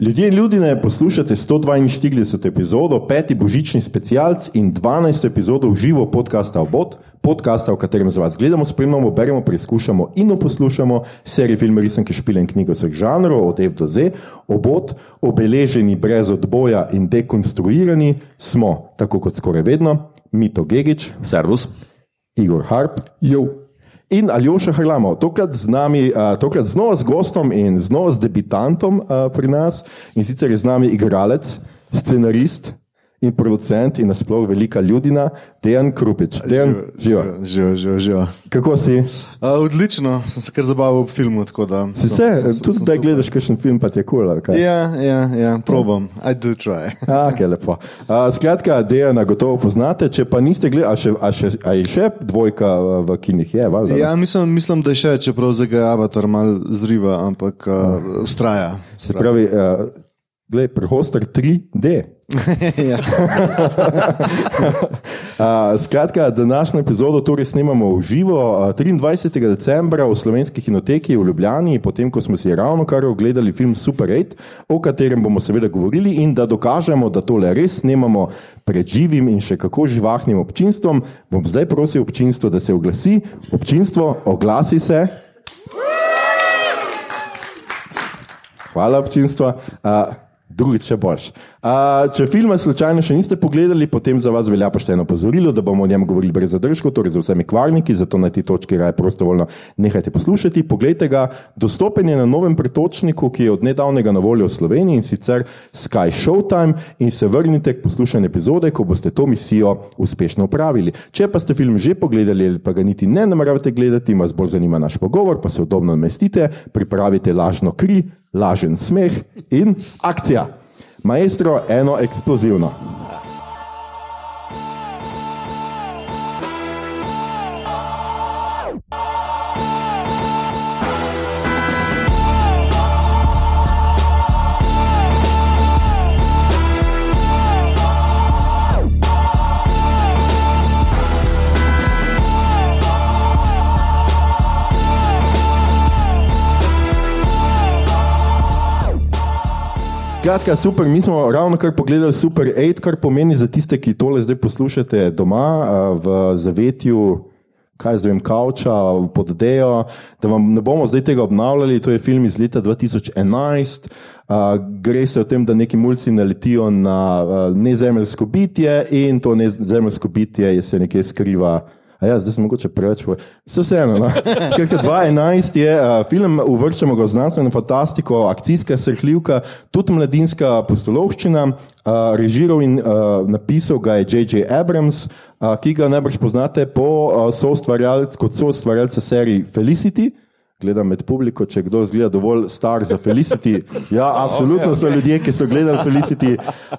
Ljudje in ljudje, poslušate 142. epizodo, peti božični specialc in 12. epizodo v živo podcasta Obot, podcasta, v katerem za vas gledamo, spremljamo, beremo, preizkušamo in poslušamo serije filme, risanke, špile in knjige vseh žanrov, od F do Z. Obot, obeleženi brez odboja in dekonstruirani, smo, tako kot skoraj vedno, Mito Gigič, Servus. Igor Harp. Jo. In Aljoša Hrlamo, tokrat z nami, tokrat znova z gostom in znova z debitantom pri nas, in sicer je z nami igralec, scenarist in producent in nasploh velika ljudina, Dejan Krupič. Dejan, živa. Živijo, živijo, živijo. Kako si? Uh, odlično, sem se kar zabaval v filmu. Da, Si sem- se, sem- tudi sem da gledaš kakšen film, pa ti je kul. Cool, Ja, ja, ja, probam. I do try. A, okay, lepo. Uh, skratka, Dejana gotovo poznate, če pa niste gledali, a, še, a, še, a je še dvojka v kinih, je, valjda. Ja, mislim, mislim, da je še, čeprav zdaj ga avatar mal zriva, ampak uh, ustraja. Se pravi, uh, gled, prehoster 3D. ja. Uh, skratka, današnjo epizodo torej snemamo v živo uh, 23. decembra v slovenski kinoteki v Ljubljani, potem ko smo si ravno kar ogledali film Super 8, o katerem bomo seveda govorili in da dokažemo, da tole res snemamo pred živim in še kako živahnim občinstvom, bom zdaj prosil občinstvo, da se oglasi. Občinstvo, oglasi se. Hvala, občinstvo. Uh, drugič še boljš. Uh, če filma slučajno še niste pogledali, potem za vas velja pošteno opozorilo, da bomo o njem govorili brez zadržkov, torej z vsemi kvarniki, zato na tej točki raje prostovoljno nehajte poslušati. Poglejte ga, dostopen je na novem pretočniku, ki je od nedavnega na voljo v Sloveniji in sicer Sky Showtime in se vrnite k poslušanju epizode, ko boste to misijo uspešno upravili. Če pa ste film že pogledali ali pa ga niti ne nameravate gledati, vas bolj zanima naš pogovor, pa se udobno namestite, pripravite lažno kri, lažen smeh in akcija. Maestro, eno eksplozivno. Skratka, super, mi smo ravno kar pogledali Super 8, kar pomeni za tiste, ki tole zdaj poslušate doma v zavetju. Kaj zdaj vem, kavča, pod Dejo, da vam ne bomo zdaj tega obnavljali. To je film iz leta 2011. Uh, gre se o tem, da neki mulci naletijo na uh, nezemeljsko bitje in to nezemeljsko bitje je se nekje skriva. A ja, zdaj sem mogoče preveč povedal. Vse vseeno. No? Skratka, 2011 je uh, film, uvrščamo ga v znanstveno fantastiko, akcijska srhljivka, tudi mladinska postolovščina. Uh, režiral in uh, napisal ga je J.J. Abrams, uh, ki ga najbrž poznate po uh, soustvarjalcu, kot soustvarjalca serije Felicity. Gledam med publiko, če kdo zgleda dovolj star za Felicity. Ja, absolutno so ljudje, ki so gledali Felicity.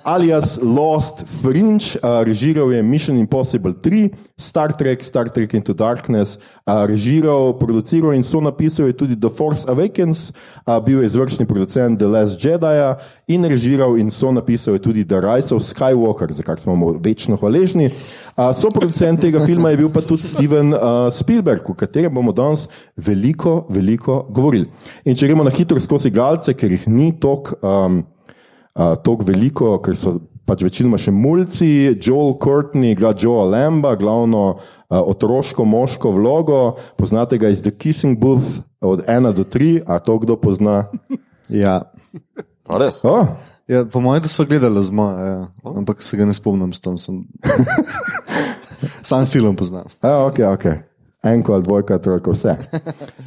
Alias Lost Fringe, uh, režiral je Mission Impossible 3, Star Trek, Star Trek Into Darkness, uh, režiral, produciral in so napisal je tudi The Force Awakens, uh, bil je izvršni producent The Last Jedi in režiral in so napisal je tudi The Rise of Skywalker, za kar smo mu večno hvaležni. Uh, so producent tega filma je bil pa tudi Steven uh, Spielberg, o katerem bomo danes veliko, veliko govorili. In če gremo na hitro skozi galce, ker jih ni toliko um, uh, tok veliko, ker so pač večinoma še mulci, Joel Courtney igra Joea Lamba, glavno uh, otroško moško vlogo, poznate ga iz The Kissing Booth od 1 do 3, a to kdo pozna? Ja. A res? Oh, Ja, po mojem, da smo gledali z mojo, ja. ampak se ga ne spomnim, s tem sem. Sam film poznam. a, ok, ok. Enko ali dvojka, trojka, vse.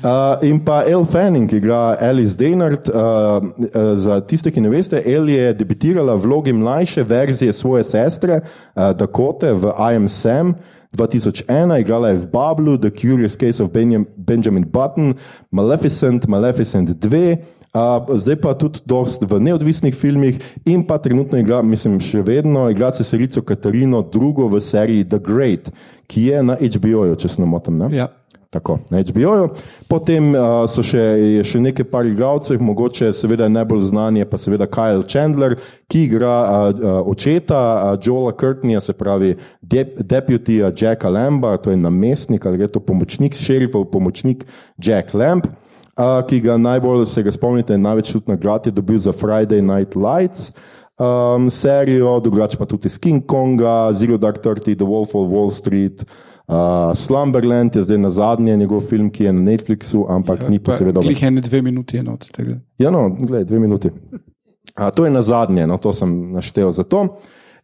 Uh, in pa Elle Fanning, ki igra Alice Daynard. Uh, uh, za tiste, ki ne veste, Elle je debitirala v vlogi mlajše verzije svoje sestre uh, Dakote v I Am Sam. 2001 igrala je v Bablu, The Curious Case of Benjam, Benjamin Button, Maleficent, Maleficent 2, uh, zdaj pa tudi dost v neodvisnih filmih in pa trenutno igra, mislim, še vedno igra cesarico Katarino II v seriji The Great, ki je na HBO-ju, če se ne motim. Ne? Ja. Tako, na HBO-ju. Potem uh, so še, še nekaj par igralcev, mogoče seveda najbolj znan je pa seveda Kyle Chandler, ki igra uh, uh, očeta uh, Joela Curtneya, se pravi dep deputija Jacka Lamba, to je namestnik ali je to pomočnik šerifov, pomočnik Jack Lamb. Uh, ki ga najbolj se ga spomnite, največ tudi nagrad je dobil za Friday Night Lights. Um, serijo, drugače pa tudi iz King Konga, Zero Dark Thirty, The Wolf of Wall Street, uh, Slumberland je zdaj na zadnje njegov film, ki je na Netflixu, ampak ja, ni posebej dober. Glih ene dve minuti je od tega. Ja, no, gledaj, dve minuti. A, to je na zadnje, no, to sem naštel za to.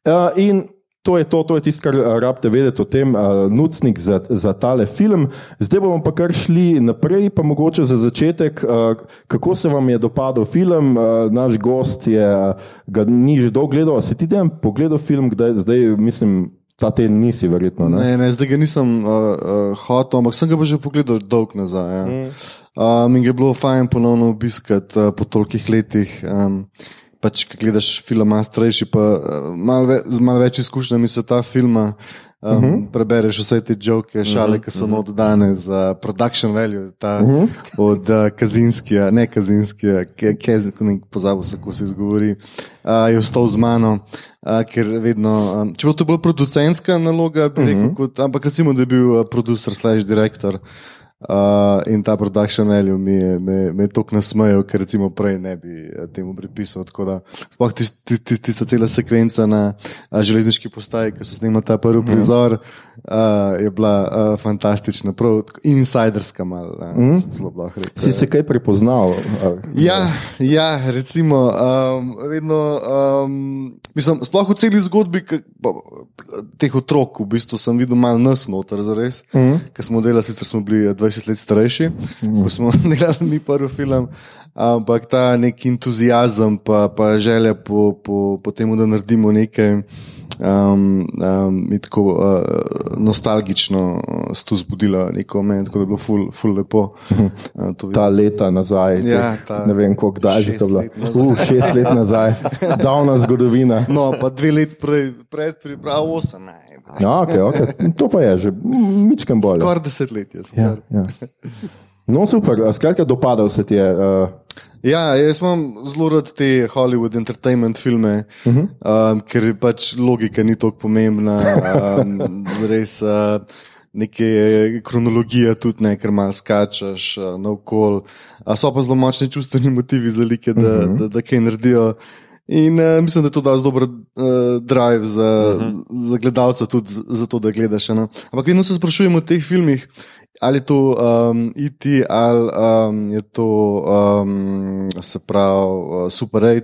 Uh, in to je to, to je tisto, kar uh, rabite vedeti o tem, uh, nucnik za, za tale film. Zdaj bomo pa kar šli naprej, pa mogoče za začetek, uh, kako se vam je dopadel film. Uh, naš gost je uh, ga ni že dolgo gledal, si ti dan pogledal film, kdaj, zdaj mislim. Ta teden nisi, verjetno. Ne? Ne, ne, zdaj ga nisem uh, uh, hotel, ampak sem ga pa že pogledal dolg nazaj. Ja. Mm. Um, in je bilo fajn ponovno obiskati uh, po tolikih letih. Um, pač, ki gledaš film, starejši, pa uh, mal ve, z malo več izkušnjami se ta filma. Um, uh -huh. Prebereš vse te joke, šale, ki so uh -huh. dodane za production value, ta, uh -huh. od uh, Kazinskija, ne Kazinskija, ki ne pozabil se, kako se izgovori, uh, je ostal z mano, uh, ker vedno, um, če bo to bolj producentska naloga, bi rekel, uh -huh. kot, ampak recimo, da je bil uh, producer slash direktor. Uh, in ta production value mi je, me, me tako nasmejal, ker recimo prej ne bi eh, temu pripisal. Sploh tista tis, tis, cela sekvenca na a, železniški postaji, ki so snimali ta prvi mhm. prizor, uh, je bila uh, fantastična, prav insiderska, malo mm. zelo lahko. Si se kaj prepoznal? Ja, ja, recimo, um, vedno, um, mislim, sploh v celi zgodbi k, teh otrok, v bistvu sem videl malo nas noter, zares, mm. ker smo delali, sicer smo bili 20 20 let starejši, mm. ko smo delali mi prvi film. Ampak ta nek entuzijazem, pa, pa želja po, po, po tem, da naredimo nekaj um, um, tako uh, nostalgično, se tu zbudila neko meni, tako da je bilo ful, ful lepo. Uh, ta leta nazaj, ja, ta, ne vem, koliko daj že to bilo. Uh, šest let nazaj, davna zgodovina. No, pa dve let prej, pred pripravo osem. Ja, okay, okay. To pa je že, mičkam bolje. Skoraj deset let je. Ja, ja. No, super, skratka, dopadal se ti je. Uh... Ja, jaz imam zelo rad te Hollywood entertainment filme, uh -huh. um, ker pač logika ni tako pomembna. Um, res, uh, Neke kronologije tudi ne, ker malo skačeš uh, na okol. So pa zelo močni čustveni motivi za like, da, uh -huh. da, da, kaj naredijo. In uh, mislim, da je to dal dober uh, drive za, uh -huh. za gledalca, tudi za to, da gledaš. No? Ampak vedno se sprašujemo v teh filmih, ali je to um, IT, ali um, je to um, se pravi uh, Super 8,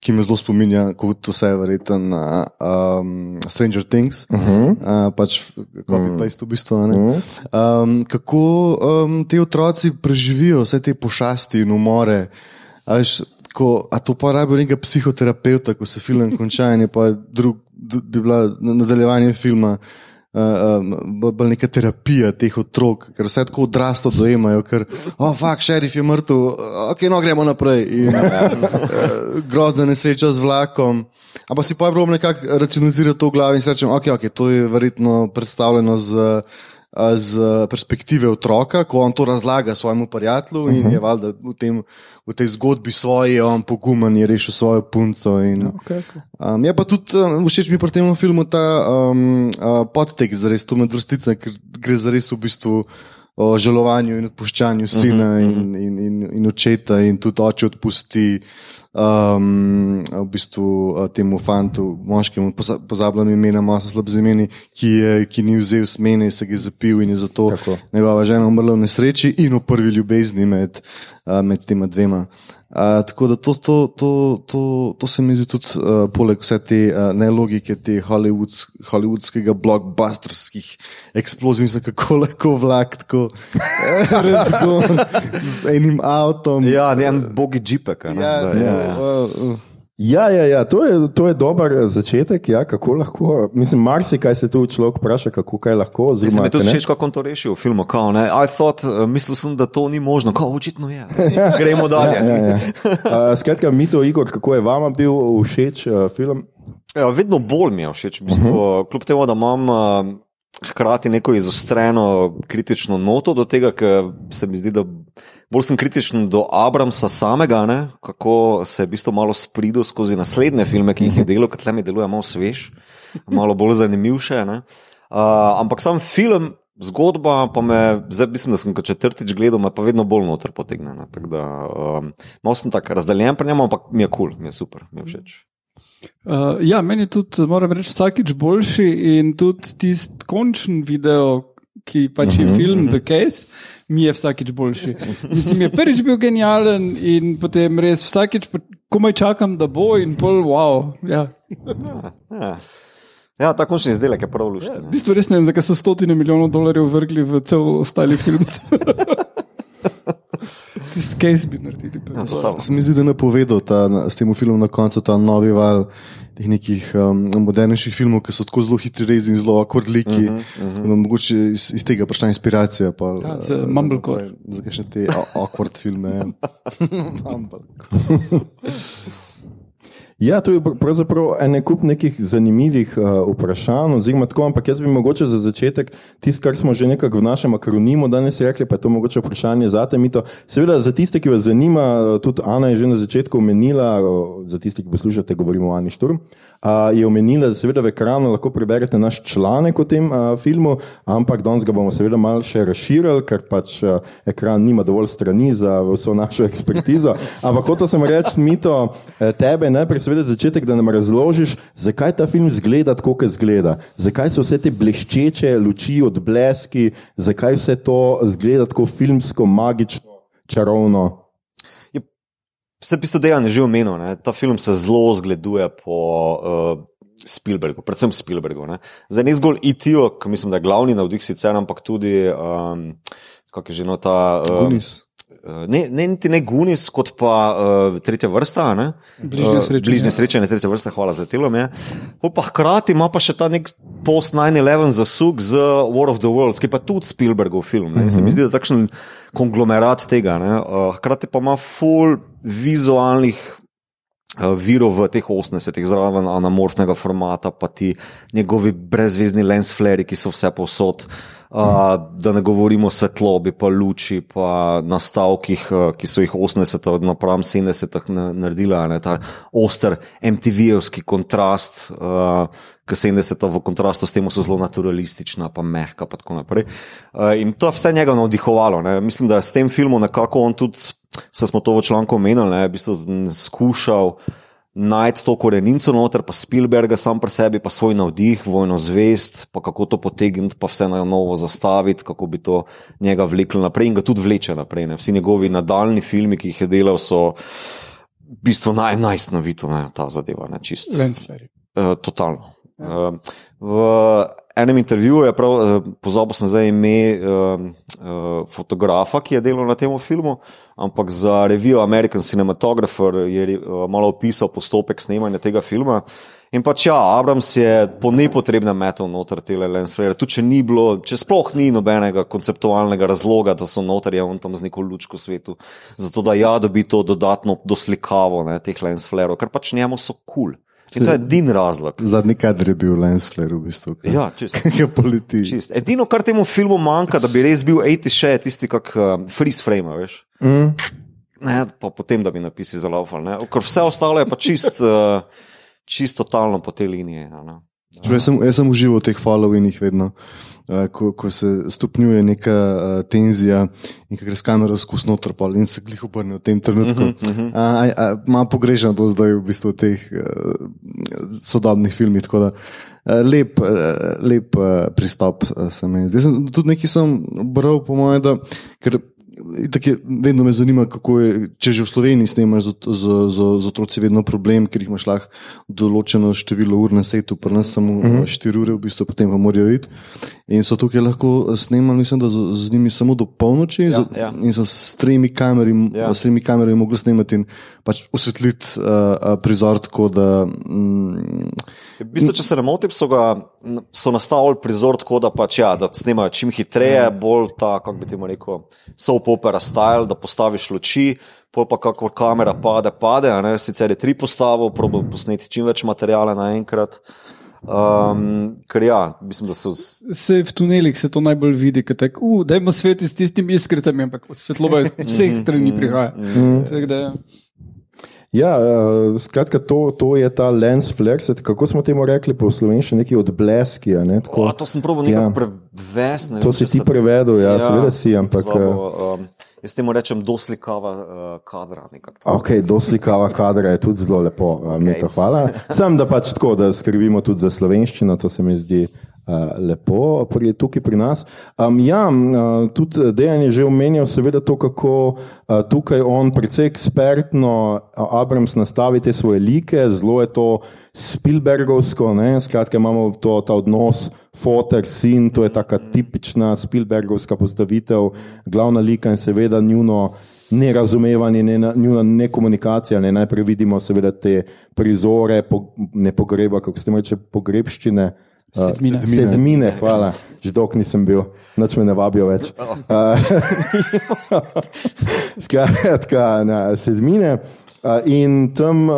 ki me zelo spominja, kot vse verjetno na um, Stranger Things, uh -huh. uh, pač copy-paste v bistvu. Uh -huh. um, kako um, ti otroci preživijo vse te pošasti in umore? Až, ko, a to pa rabijo nekega psihoterapeuta, ko se film konča in je pa drug, bi bila nadaljevanje filma uh, uh, neka terapija teh otrok, ker vse tako odraslo dojemajo, ker, oh, fuck, šerif je mrtev, ok, no, gremo naprej. In, uh, grozna nesreča z vlakom. Ampak si pa je problem nekako racionalizirati to v glavi in si rečem, ok, ok, to je verjetno predstavljeno z. Z perspektive otroka, ko on to razlaga svojemu prijatelju, uh -huh. in mhm. je valjda v tem v tej zgodbi svoje, on pogumen je rešil svojo punco. In, ja, okay, okay. Um, je pa tudi um, všeč mi pri tem filmu ta um, uh, podtek, zares tu med vrsticami, ker gre za res v bistvu. O žalovanju in odpuščanju sina, uh -huh, uh -huh. in, in, in, in očeta, in tudi oče odpusti um, v bistvu uh, temu fantu, moškemu, pozabljam imena, malo so slabi imeni, ki, ki ni vzel smene, se ga je zapil in je zato Tako. njegova žena umrla v nesreči in v prvi ljubezni med, uh, med tema dvema. Uh, tako da to, to, to, to, to se mi zdi tudi, uh, poleg vse te uh, nelogike, te Hollywoods, hollywoodskega blockbusterskih eksplozij, mislim, kako lahko vlak tako rečemo z enim avtom. Ja, ne en bogi džipek. Ja, ja, ja, ja. Uh, uh. Ja, ja, ja. To, je, to je dober eh, začetek. Ja, kako lahko, mislim, marsikaj se tu človek vpraša, kako kaj lahko. Zelo mi je tudi všeč, kako on to reši v filmu. Kao, thought, uh, mislil sem, da to ni možno, kot očitno je. Gremo dalje. ja, ja, ja. uh, skratka, Mito Igor, kako je vam bil všeč uh, film? Ja, vedno bolj mi je všeč. V bistvu, uh -huh. Kljub temu, da imam. Uh, hkrati neko izostreno kritično noto do tega, ker se mi zdi, da bolj sem kritičen do Abramsa samega, ne? kako se je v bistvu malo spridil skozi naslednje filme, ki jih je delal, ker tle mi deluje malo svež, malo bolj zanimiv še. Uh, ampak sam film zgodba, pa me, zdaj mislim, da sem kot četrtič gledal, me pa vedno bolj noter potegne. ne. Da, um, malo sem tako razdeljen pri njemu, ampak mi je kul, cool, mi je super, mi je všeč. Uh, ja, meni je tudi, moram reči, vsakič boljši in tudi tisti končni video, ki pač je film The Case, mi je vsakič boljši. Mislim, je prvič bil genijalen in potem res vsakič komaj čakam, da bo in pol wow. Ja. Ja, ja ta končni izdelek je prav luški. V bistvu res ne vem, zakaj so stotine milijonov dolarjev vrgli v cel ostali film. Tisti case bi naredili. Ja, Se mi zdi, da je napovedal ta, s tem filmom na koncu ta novi val teh nekih um, modernejših filmov, ki so tako zelo hitri rezi in zelo akordliki. Uh -huh, uh -huh. Mogoče iz, iz tega prišla inspiracija. Pa, Ja, za Mumblecore. Za kakšne te a- awkward filme. ja. Mumblecore. Ja, to je pr- pravzaprav en kup nekih zanimivih uh, vprašanj, oziroma tako, ampak jaz bi mogoče za začetek tisto, kar smo že nekako v našem akronimu danes rekli, pa je to mogoče vprašanje za te mito. Seveda, za tiste, ki vas zanima, uh, tudi Ana je že na začetku omenila, uh, za tiste, ki poslušate, govorimo o Ani Šturm, uh, je omenila, da seveda v ekranu lahko preberete naš članek o tem uh, filmu, ampak danes ga bomo seveda malo še razširili, ker pač uh, ekran nima dovolj strani za vso našo ekspertizo. Ampak hotel sem reči, mito, eh, tebe najprej seveda začetek, da nam razložiš, zakaj ta film zgleda tako, kot zgleda. Zakaj so vse te bleščeče luči, odbleski, zakaj vse to zgleda tako filmsko, magično, čarovno. Vse bistvo dejan je že omenil, ne? ta film se zelo zgleduje po uh, Spielbergu, predvsem Spielbergu. Ne? Zdaj ne zgolj IT-jo, ki mislim, da je glavni navdih sicer, ampak tudi, um, kako je že no ta. Uh, Gunis. Ne, ne, niti ne Gunis, kot pa uh, tretja vrsta. Ne? Bližnje Eh, srečanje. Bližnje srečanje, tretja vrsta, hvala za telo. Pa hkrati ima pa še ta nek post-9-11 zasuk z War of the Worlds, ki pa tudi Spielbergov film. Ne? In Se mi zdi, da je takšen konglomerat tega. Ne? Uh, hkrati pa ima full vizualnih uh, virov v teh 80-ih, zraven anamorfnega formata, pa ti njegovi brezvezni lens fleri, ki so vse povsod. Uh, da ne govorimo o svetlobi, pa luči, pa nastavkih, uh, ki so jih 80 napram 70 na- naredila. Ne, ta oster MTV-evski kontrast, ki 70 v kontrastu s tem so zelo naturalistična, pa mehka. Pa tako naprej. uh, in to je vse njega navdihovalo. Ne. Mislim, da je s tem filmom nekako on tudi, se smo to v članku omenili, ne, v bistvu skušal najti to koreninco noter, pa Spielberga sam pri sebi, pa svoj navdih, vojno zvest, pa kako to potegniti, pa vse na novo zastaviti, kako bi to njega vleklo naprej in ga tudi vleče naprej. Ne. Vsi njegovi nadaljni filmi, ki jih je delal, so v bistvu naj, najsnovito, ne, ta zadeva, ne, čist. Lens flare. Uh, totalno. Uh, v enem intervjuju je prav, uh, pozabil sem zdaj ime uh, fotografa, ki je delal na tem filmu, ampak za revijo American Cinematographer je uh, malo opisal postopek snemanja tega filma. In pač ja, Abrams je po nepotrebnem metal noter te lensflare, tudi če ni bilo, če sploh ni nobenega konceptualnega razloga, da so noter je on tam z neko lučko svetu, zato da ja dobi to dodatno doslikavo ne, teh lensflarov, ker pač njemu so kul. Cool. In to je edini razlog. Zadnji kader je bil Lens Flair, v bistvu. ki- Ja, čist. ki je poleti. Čist. Edino, kar temu filmu manjka, da bi res bil 80 še, tisti, kak uh, freeze frame, veš. Mm. Ne, pa potem, da bi napisi zalaufali. Ker vse ostalo je pa čist, uh, čist totalno po tej liniji. ne. Čuj, Jaz sem, jaz sem užival v teh followingih vedno, uh, ko, ko se stopnjuje neka uh, tenzija in gre s kamero skozi noter pol in se glih obrne v tem trenutku. Uh -huh, uh -huh. Malo pogrešam to zdaj v bistvu v teh uh, sodobnih filmih. tako da, uh, Lep, uh, lep uh, pristop uh, se mi zdi. Tudi nekaj sem bral, po mojem, da ker itak je, vedno me zanima, kako je, če že v Sloveniji snemaš z, z, z, z otroci, vedno problem, ker jih imaš lahko določeno število ur na setu, pri nas samo uh -huh. 4 ure, v bistvu potem pa morajo iti. In so tukaj lahko snemali, mislim, da z, z njimi samo do polnoči, Ja, za, ja. in so s tremi kamerami, Ja. s tremi kamerami mogli snemati in pač osvetliti uh, prizor tako, da. Mm, V bistvu, če se ne motim, so, ga, so nastavili prizor tako, da, pač, ja, da snemajo čim hitreje, bolj ta, kako bi ti rekel, soap opera style, da postaviš luči. Pol pa, kako kamera pade, pade, a ne? sicer je tri postavo, probo posneti čim več materijala naenkrat. Um, ker ja, mislim, da so. Se v tunelih se to najbolj vidi, kot tako, uh, dajmo sveti s tistim iskricami, ampak svetloba iz vseh strani prihaja. Tako da, ja. Ja, uh, skratka, to, to je ta lens flare, set, kako smo temu rekli po slovenščini, neki odbleski. Ne, tako, O, to sem probil nekako ja. prevesti. ne To vem, si ti se- prevedel, ja, seveda si, ampak, pozabil, um, jaz temu rečem doslikava uh, kadra. Ok, doslikava kadra je tudi zelo lepo, okay. mi to hvala. Sem da pač tako, da skrbimo tudi za slovenščino, to se mi zdi lepo pri, tukaj pri nas. Um, ja, uh, tudi Dejan je že omenjal, seveda to, kako uh, tukaj on precej ekspertno, uh, Abrams nastavi te svoje like, zelo je to Spielbergovsko, ne? skratka imamo to, ta odnos fotor, sin, to je taka tipična Spielbergovska postavitev, glavna lika in seveda njuno nerazumevanje, ne, njuna nekomunikacija. Ne, najprej vidimo seveda te prizore, po, ne pogreba, kako se reče, pogrebščine. Uh, Sedmine. Sedmine, hvala, že dolgo nisem bil, noč me ne vabijo več. Uh, skratka, na sedmine. In tam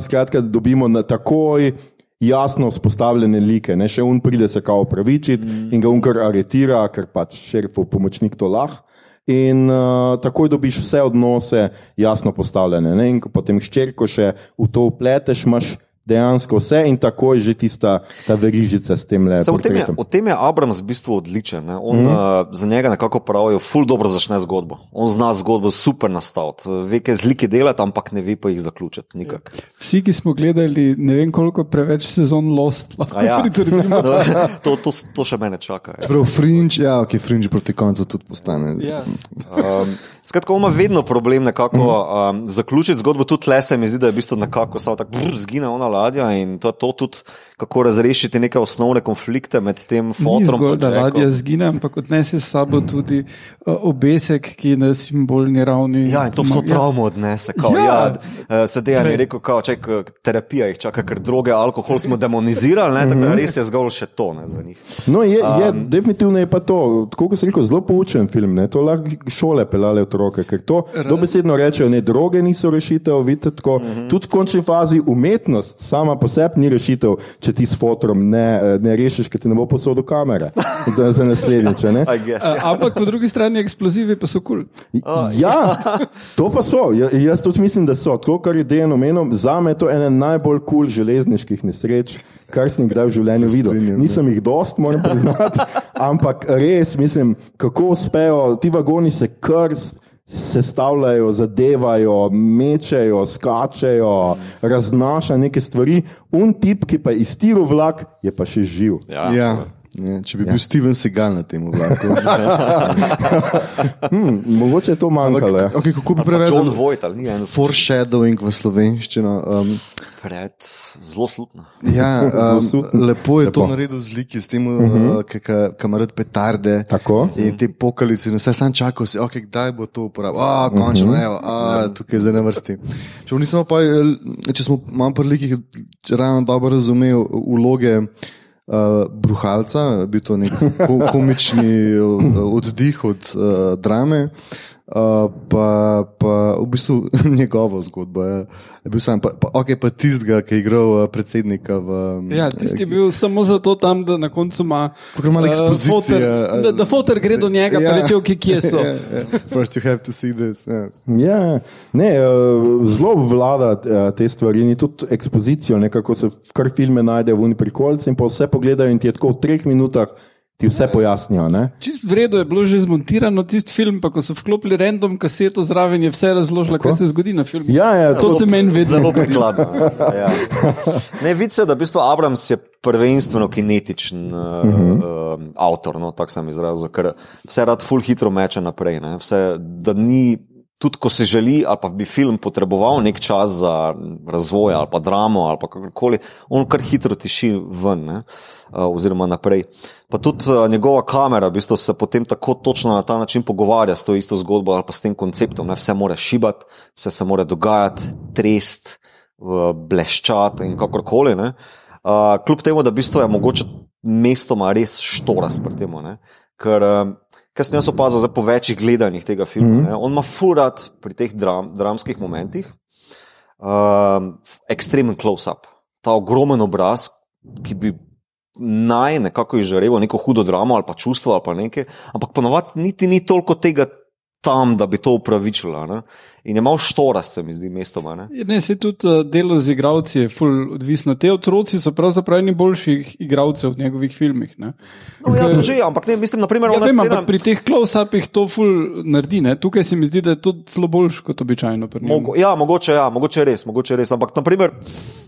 skratka, dobimo na takoj jasno vzpostavljene like. Ne? Še un pride se kao opravičiti mm. in ga unkar aretira, ker pač šerifov pomočnik to lahko. In uh, takoj dobiš vse odnose jasno postavljene. Ne? In potem ščerko še v to upleteš, imaš dejansko vse in takoj že tista ta verižica s tem le. Samo v tem, je, v tem je Abrams v bistvu odličen. Ne? On, mm -hmm. uh, za njega nekako pravijo, ful dobro začne zgodbo. On zna zgodbo super nastaviti, ve, kaj zlike delati, ampak ne ve pa jih zaključiti. Nikak. Vsi, ki smo gledali ne vem koliko preveč sezon Lost, lahko Ja. pritrdimo. No, to, to, to še mene čaka. Ja. Prav fringe, ja, ok, fringe proti koncu tudi postane. Ja. Um, skratka, ima vedno problem nekako um, zaključiti zgodbo, tudi le se mi zdi, da je v bistvu nekako samo tako brr, zgine ona ladja in to to tudi, kako razrešiti neke osnovne konflikte med tem fotom. zgolj, da ladja zgine, ampak odnese s sabo tudi uh, obesek, ki je na simbolni ravni. Ja, in to vso Ma- travmo odnese. Kao, Ja. ja. ja, Sedaj je rekel, kao, ček, terapija jih čaka, ker droge, alkohol smo demonizirali, ne, tako da res je zgolj še to ne, za njih. No, je, je, um, definitivno je pa to, tako kot sem rekel, zelo poučen film. Ne? To lahko šole pelale otroke, ker to dobesedno rečejo, ne droge niso rešitev, vidite tako. Uh -huh. Tudi v končni fazi umetnost sama po sebi ni rešitev, če ti s fotom ne, eh, ne rešiš, ker ti ne bo posodil kamere da, za naslednjič. a ne. I guess, ja. ampak po drugi strani eksplozivi pa so kul. Cool. Ja, to pa so. Ja, jaz tudi mislim, da so. To, kar je Dejan omenil, za me je to ena najbolj kul cool železniških nesreč, kar sem jih kdaj v življenju Se videl. strinjam, ja. Nisem jih dost, moram priznati, ampak res mislim, kako uspejo, ti vagoni se kar s- sestavljajo, zadevajo, mečejo, skačejo, raznaša neke stvari. Un tip, ki pa je iztiril vlak, je pa še živ. Ja. Ja. Ja, če bi bil Steven Segal na tem vlaku. Hm, mogoče je to manjkalo. Ja. okay, kako bi John prevedel? Voight, ali ni en Foreshadowing v slovenščino. Um, pred zelo slutno. ja, um, lepo je lepo. to naredil z liki, s tem, uh -huh. ki rad petarde. Tako. In te pokalice, in vse sam čakal, si, okay, kdaj bo to uporabil. A, končno, uh -huh. evo, a, tukaj je zdaj na vrsti. Če, pa, eh, če smo manj pri likih, če ravno dobro razumel vloge. Uh, bruhalca, bil to nek ko, komični uh, oddih od uh, drame, uh, pa, pa v bistvu njegova zgodba je, je bil sam, pa, pa, okay, pa tistega, ki je igral uh, predsednika v. Ja, tisti je bil samo zato tam, da na koncu ima Kako malo eh, ekspozicije, foter- Da, da fotor gre do njega, Ja. pa reče, "Okej, kje so. Ja, ja. First you have to see this. Ja. Ja, ne, zelo vlada te stvari in tudi ekspozicijo, nekako se v kar filme najde v uniprikolci in pa vse pogledajo in ti je tako v treh minutah ti vse pojasnijo. Ne? Čist v redu je bilo že zmontirano tisti film, pa ko so vklopili random kaseto zraven, je vse razložilo, kaj se zgodi na filmu. Ja, ja, to se meni vedno Zelo prikladno. Ja. Ne, vidi se, da v bistvu Abrams je prvenstveno kinetičen uh, uh -huh. uh, avtor, no, tako sem izrazil, ker vse rad full hitro meče naprej. Ne, vse, da ni, tudi ko se želi, ali pa bi film potreboval nek čas za razvoj ali pa dramo ali pa kakorkoli, on kar hitro tiši ven ne, uh, oziroma naprej. Pa tudi uh, njegova kamera v bistvu se potem tako točno na ta način pogovarja s to isto zgodbo ali pa s tem konceptom. Ne, vse mora šibati, vse se mora dogajati, trest uh, bleščati in kakorkoli. ne. Kljub temu, da v bistvu je mogoče mestoma res štoras pri tem. Ker, kar sem jaz opazil po večjih gledanjih tega filma, mm -hmm. on ima furat pri teh dram, dramskih momentih um, ekstremen close-up. Ta ogromen obraz, ki bi naj nekako izžareval neko hudo dramo ali pa čustvo ali pa nekaj, ampak ponovadi niti ni toliko tega tam, da bi to upravičila. Ne? In je malo štorast, se mi zdi, mestoma. Ne? Ja, Ne, se tudi uh, delo z igralci je ful odvisno. Te otroci so pravzaprav eni boljših igralcev v njegovih filmih. Ne? No, ja, to že, ampak ne, mislim, naprimer, Ja, vem, scena- ampak pri teh close-upih to ful naredi. Ne? Tukaj se mi zdi, da je to celo boljš kot običajno. Mogo, ja, mogoče, ja, mogoče res, mogoče res. Ampak, naprimer,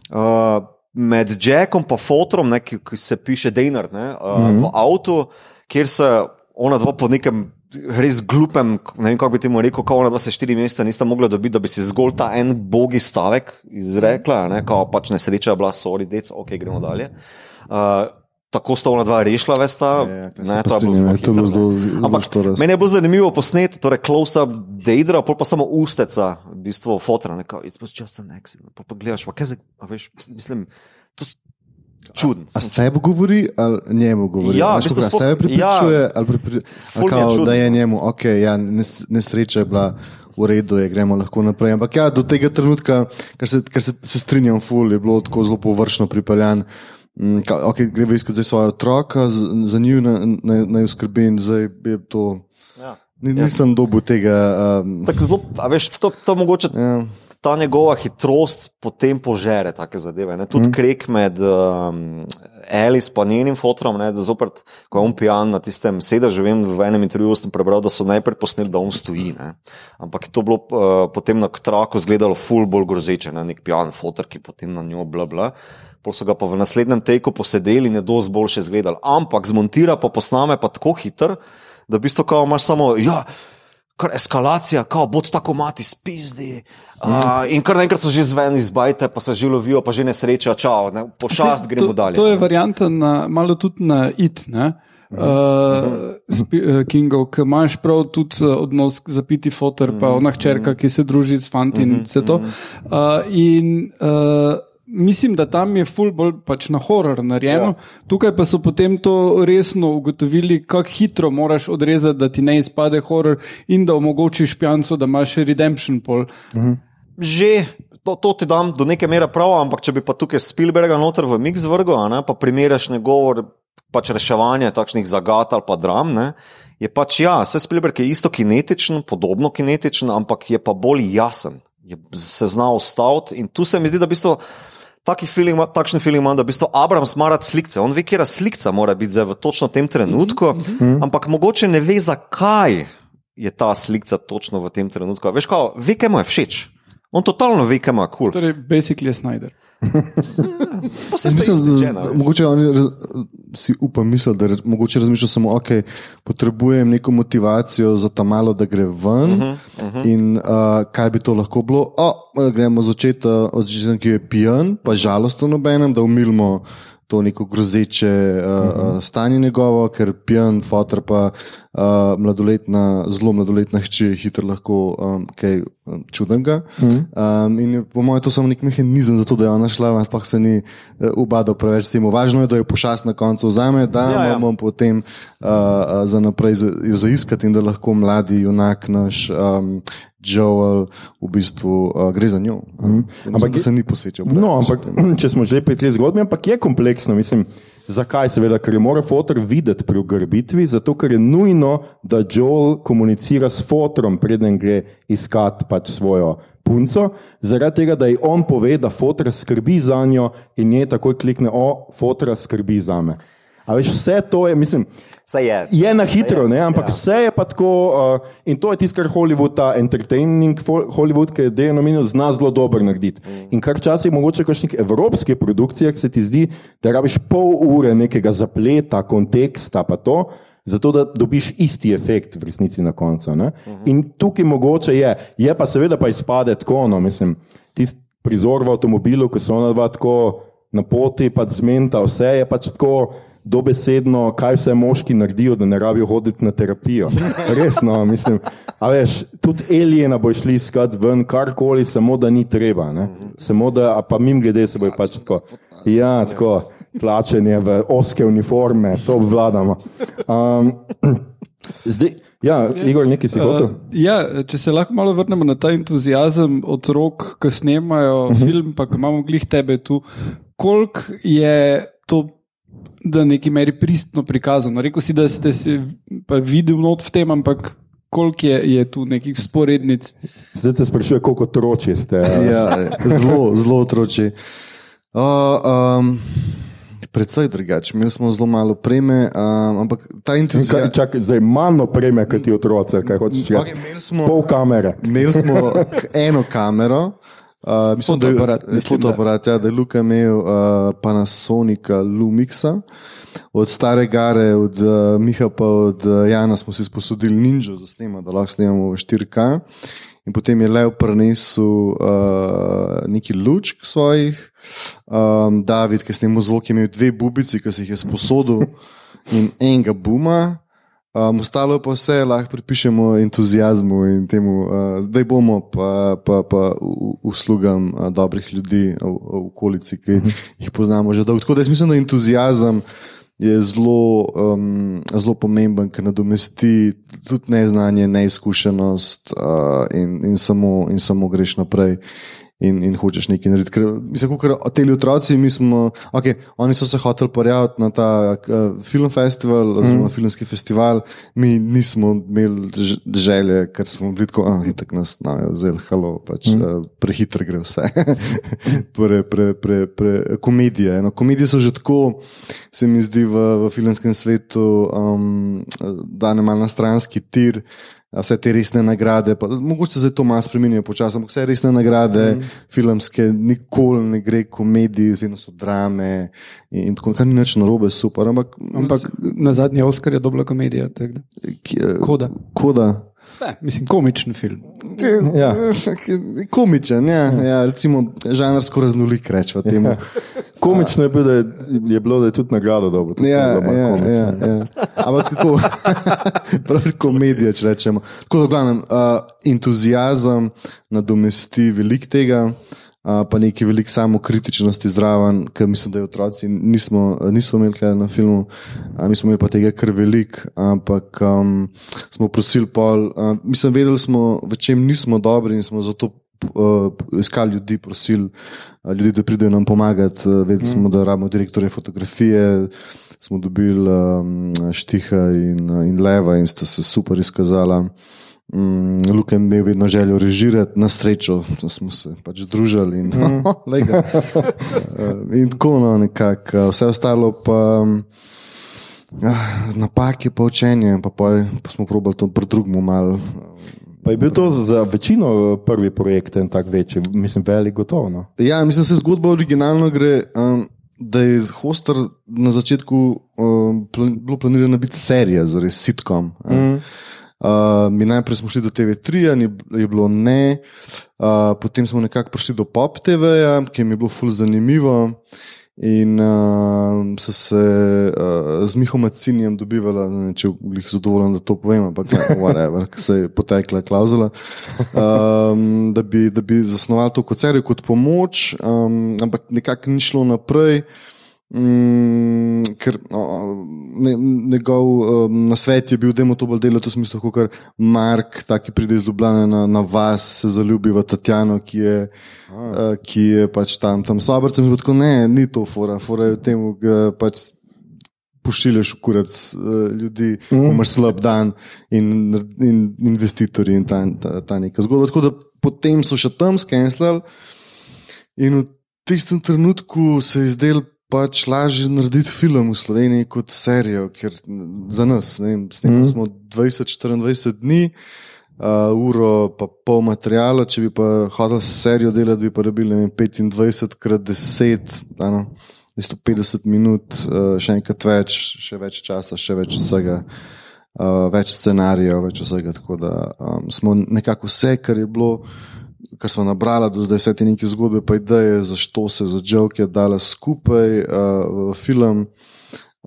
uh, med Jackom in Fotrom, ne, ki, ki se piše Dejnar, ne, uh, mm -hmm. v avtu, kjer se ona dva po nekem. Res glupem, ne vem, kako bi ti mu rekel, kako ona dva se štiri meseca nista mogla dobiti, da bi si zgolj ta en bogi stavek izrekla, ne, kao pač nesreča je bila, sorry, dec, ok, gremo dalje. Uh, tako sta ona dva rešila, veste, Ja, ja, se ne, pa to je bilo strinjam, zelo ja, to je bilo ne. zelo- štorast. Meni je bilo zanimivo posneto, torej close-up Deidra, pol pa samo usteca, v bistvu fotra, nekaj, it was just an accident. Pa, pa gledaš, pa kaj a veš, mislim, to je čudno. A sebe govori ali njemu govori? Ja, Veš, kako, a sploh- sebe pripričuje, ja, ali, pripri, ali je kao, čudno. da je njemu, ok, ja, nes, nesreča je bila. V redu je, gremo lahko naprej. Ampak ja, do tega trenutka, ker se, ker se, se strinjam, ful je bilo tako zelo površno pripeljan. Mm, ka- Okay, gre v iskati svoje otroka, za njih naj, naj skrbi in zdaj je to. Ja. Ni, nisem dobil tega. Um, Tako zelo, a veš, to, to mogoče. ja. Ta njegova hitrost potem požere take zadeve. Ne? Tudi mm. krek med um, Alice in njenim fotrom, ne, da zopet, ko je on pijan na tistem sedežu, vem, v enem intervjuju sem prebral, da so najprej posneli, da on stoji. Ne? Ampak je to bilo uh, potem na traku izgledalo ful bolj grozeče, ne? nek pijan fotor, ki potem na njo bla bla. Pol so ga pa v naslednjem teku posedeli in je dosti boljše izgledal. Ampak zmontira pa posname pa tako hiter, da v bistvu kao imaš samo. Ja, kar eskalacija, kao bod tako mati spizdi. Uh, in kar naenkrat so že zveni iz bajte, pa se že lovijo, pa že nesreča, čau, ne, pošast, gremo to, dalje. To je varianta, na, malo tudi na IT. Ne? Uh, uh, Kingov, ki imaš prav tudi uh, odnos k zapiti fotor, pa ona hčerka, ki se druži s fanti in vse to. Uh, in uh, mislim, da tam je ful bolj pač na horor narejeno, ja. tukaj pa so potem to resno ugotovili, kako hitro moraš odrezati, da ti ne izpade horor in da omogočiš pijancu, da imaš redemption pol. Že to, to ti dam do neke mere prav, ampak če bi pa tukaj Spielberga noter v mix vrgel, a ne, pa primerjaš njegov pač reševanje takšnih zagat ali pa dram, ne, je pač ja, vse Spielberg je isto kinetičen, podobno kinetičen, ampak je pa bolj jasen, je se zna ustaviti in tu se mi zdi, da v bistvu. Feeling, ima- takšen feeling imam, da v bistvu Abrams mara slikce. On ve, kje slika mora biti zdaj v točno tem trenutku, ampak mogoče ne ve, zakaj je ta slika točno v tem trenutku. Veš, kaj, ve, kaj mu je všeč. On totalno ve, kaj je kul. Cool. Torej, basically je Snyder. Se Mislim, da, da, mogoče oni raz- si upam misliti, da mogoče razmišljajo samo, ok, potrebujem neko motivacijo za ta malo, da gre ven. Uh -huh, uh -huh. In uh, kaj bi to lahko bilo? O, gremo začeti od začetka, ki je pijan, pa žalosten obenem, da umilimo. To neko grozeče uh, uh, stanje njegovo, ker pijan, fotor pa uh, mladoletna, zelo mladoletna hči je hitro lahko um, kaj um, čudnega. Um, in je po mojem to samo nek mehanizem za to, da je ona šla, pa se ni uh, ubadal preveč s tem. Važno je, da jo pošast na koncu vzame, da Ja, ja. imamo potem uh, uh, za naprej za, jo zaiskati in da lahko mladi junak naš. Um, Joel v bistvu uh, gre za njo. Mm. Ampak da se ni posvečal. No, preveč ampak če smo že pri tej zgodbi, ampak je kompleksno. Mislim, zakaj? Seveda, ker je mora fotor videti pri ugrbitvi, zato ker je nujno, da Joel komunicira s fotorom, preden gre iskat pač svojo punco, zaradi tega, da ji on pove, da fotor skrbi za njo in nje takoj klikne, o, fotor skrbi za me. A veš, vse to je, mislim, je. Je na hitro, ne? ampak Ja. vse je pa tako. Uh, in to je tisto, kar Hollywood, ta entertaining Hollywood, ki je denominiran, zna zelo dobro narediti. Mm. In kar včasih mogoče v kakšnih evropskih produkcijah se ti zdi, da rabiš pol ure nekega zapleta, konteksta, pa to. Zato, da dobiš isti efekt v resnici na koncu. Uh -huh. In tukaj mogoče je, je pa seveda pa izpade tako, no, mislim, tisti prizor v avtomobilu, ko so ona dva tako na poti, pač zmenta, vse je pač tako dobesedno, kaj vse moški naredijo, da ne rabijo hoditi na terapijo. Resno, mislim. A veš, tudi Elijena bo šli iskat ven, karkoli, samo da ni treba. Ne? Samo da, pa mim glede se bo pač tako. Ja, tako. Plačenje v oske uniforme, to obvladamo. Um, zdaj, ja, Igor, nekaj si hotel. Uh, ja, če se lahko malo vrnemo na ta entuzijazem otrok, ki snemajo uh -huh. film, pa ko imamo glih tebe tu, koliko je to. Da, v neki meri pristno prikazano. Rekl si, da ste se pa videli not v tem, ampak koliko je, je tu nekih sporednic. Zdaj te sprašuje, koliko otroci ste. Ja, zelo, zelo otroči. Uh, um, predvsej drugače, imeli smo zelo malo preme, um, ampak ta Kaj, entuzijazem. čakaj, zdaj manj opreme, kot ti otroci, kaj hočeš reči. Okay, smo- Pol kamere. Imeli smo eno kamero. Uh, mislim, da je Fotoaparat, da. fotoaparat, ja, da je Luka imel uh, Panasonica Lumixa. Od stare gare, od uh, Miha pa od uh, Jana smo si sposodili Ninja za snema, da lahko snemamo v 4K. In potem je Lev prinesel uh, neki lučk svojih, um, David, ki je snemal zvok, je imel dve bubici, ki si jih je sposodil in enega buma. Um, ostalo pa vse lahko pripišemo entuzijazmu in temu, uh, da bomo pa, pa, pa uslugam uh, dobrih ljudi v, v okolici, ki jih poznamo že dolgo. Tako da jaz mislim, da entuzijazem je zelo, um, zelo pomemben, ker nadomesti tudi neznanje, neizkušenost uh, in, in, samo, in samo greš naprej. In, in hočeš nekaj narediti. Ker, mislim, ker ti otroci, mi smo, okay, oni so se hoteli prijaviti na ta uh, film festival, oziroma mm. filmski festival, mi nismo imeli želje, ker smo bili tako, ah, tako nas znajo, zelo halo, pač, mm. uh, prehitro gre vse. pre, pre, pre, pre, komedije. No, komedije so že tako, se mi zdi, v, v filmskem svetu, um, da ne malo na stranski tir. A Vse te resne nagrade, pa, mogoče se zdaj to malo spremenja počasi, ampak vse resne nagrade, mm. filmske, nikoli ne gre komediji, vedno so drame in, in tako, kar ni nič narobe, super. Ampak, Ampak na zadnji Oscar je dobila komedija. ki, eh, Koda. koda. Ne, mislim, komičen film. Ja. Komičen, ja, ja, recimo žanrsko raznolik, rečemo temu. Komično je bilo, da je, je, bilo, da je tudi nagrado dobro. Ja, ja, ja, ja. Ampak tako, pravi komedija, če rečemo. Tako da, glavnem, uh, entuzijazem nadomesti velik tega, uh, pa nekaj velik samokritičnosti zraven, ker mislim, da je otroci nismo, nismo imeli kaj na filmu, uh, mi smo imeli pa tega kar velik, ampak um, smo prosili pol, uh, mislim, vedeli smo, v čem nismo dobri in smo zato. Uh, iskali ljudi, prosili uh, ljudi, da pridejo nam pomagati. Uh, vedeli smo, da rabimo direktorje fotografije, smo dobili um, Štiha in, in Leva in sta se super izkazala. Um, Luka je imel vedno željo režirati, na srečo smo se pač družili in, mm. uh, in tako no, nekako. Vse ostalo pa. Ah, Napake, pa učenje, pa, pa smo probali to pri drugemu malo. Pa je bil to za večino prvi projekt en tak večji, mislim, velik gotovo. No? Ja, mislim, se zgodba originalno gre, um, da je Hoster na začetku um, plan, bilo planirano biti serija, zares sitkom. Mm. Uh, mi najprej smo šli do TV3, ni, je bilo ne, uh, potem smo nekako prišli do Pop TV-ja, ki mi je bilo ful zanimivo. In uh, so se uh, z Mihom Macinjem dobivala, ne če je zadovoljen, da to povem, ampak ne, whatever, ker se je potekla klauzula, um, da, bi, da bi zasnovali to kot serijo, kot pomoč, um, ampak nekako ni šlo naprej. Mm, ker o, ne, njegov um, nasvet je bil, da je to bolj delati v smislu, kot Mark, ta, ki pride iz Ljubljana na, na vas, se zaljubi v Tatjano, ki je, uh, ki je pač tam, tam sobrcem. Tako ne, ni to fora, fora je v tem, da pač pošiljaš v kurac uh, ljudi, mm. imaš slab dan in, in investitorji in ta, ta, ta neka zgodba. Tako da potem so še tam skenslali in v tistem trenutku se je zdel pač lažje narediti film v Sloveniji kot serijo, ker za nas, ne vem, snemali smo 20-24 dni. Uh, uro pa pol materijala, če bi pa hodil serijo delati, bi pa rabili vem, 25 krat 10, ano, 150 minut, uh, še enkrat več, še več časa, še več vsega, uh, več scenarijev, več vsega. Tako da um, smo nekako vse, kar je bilo, kar smo nabrali do zdaj, vse te neke zgodbe, pa ideje, zašto se za Joke dala skupaj uh, v film.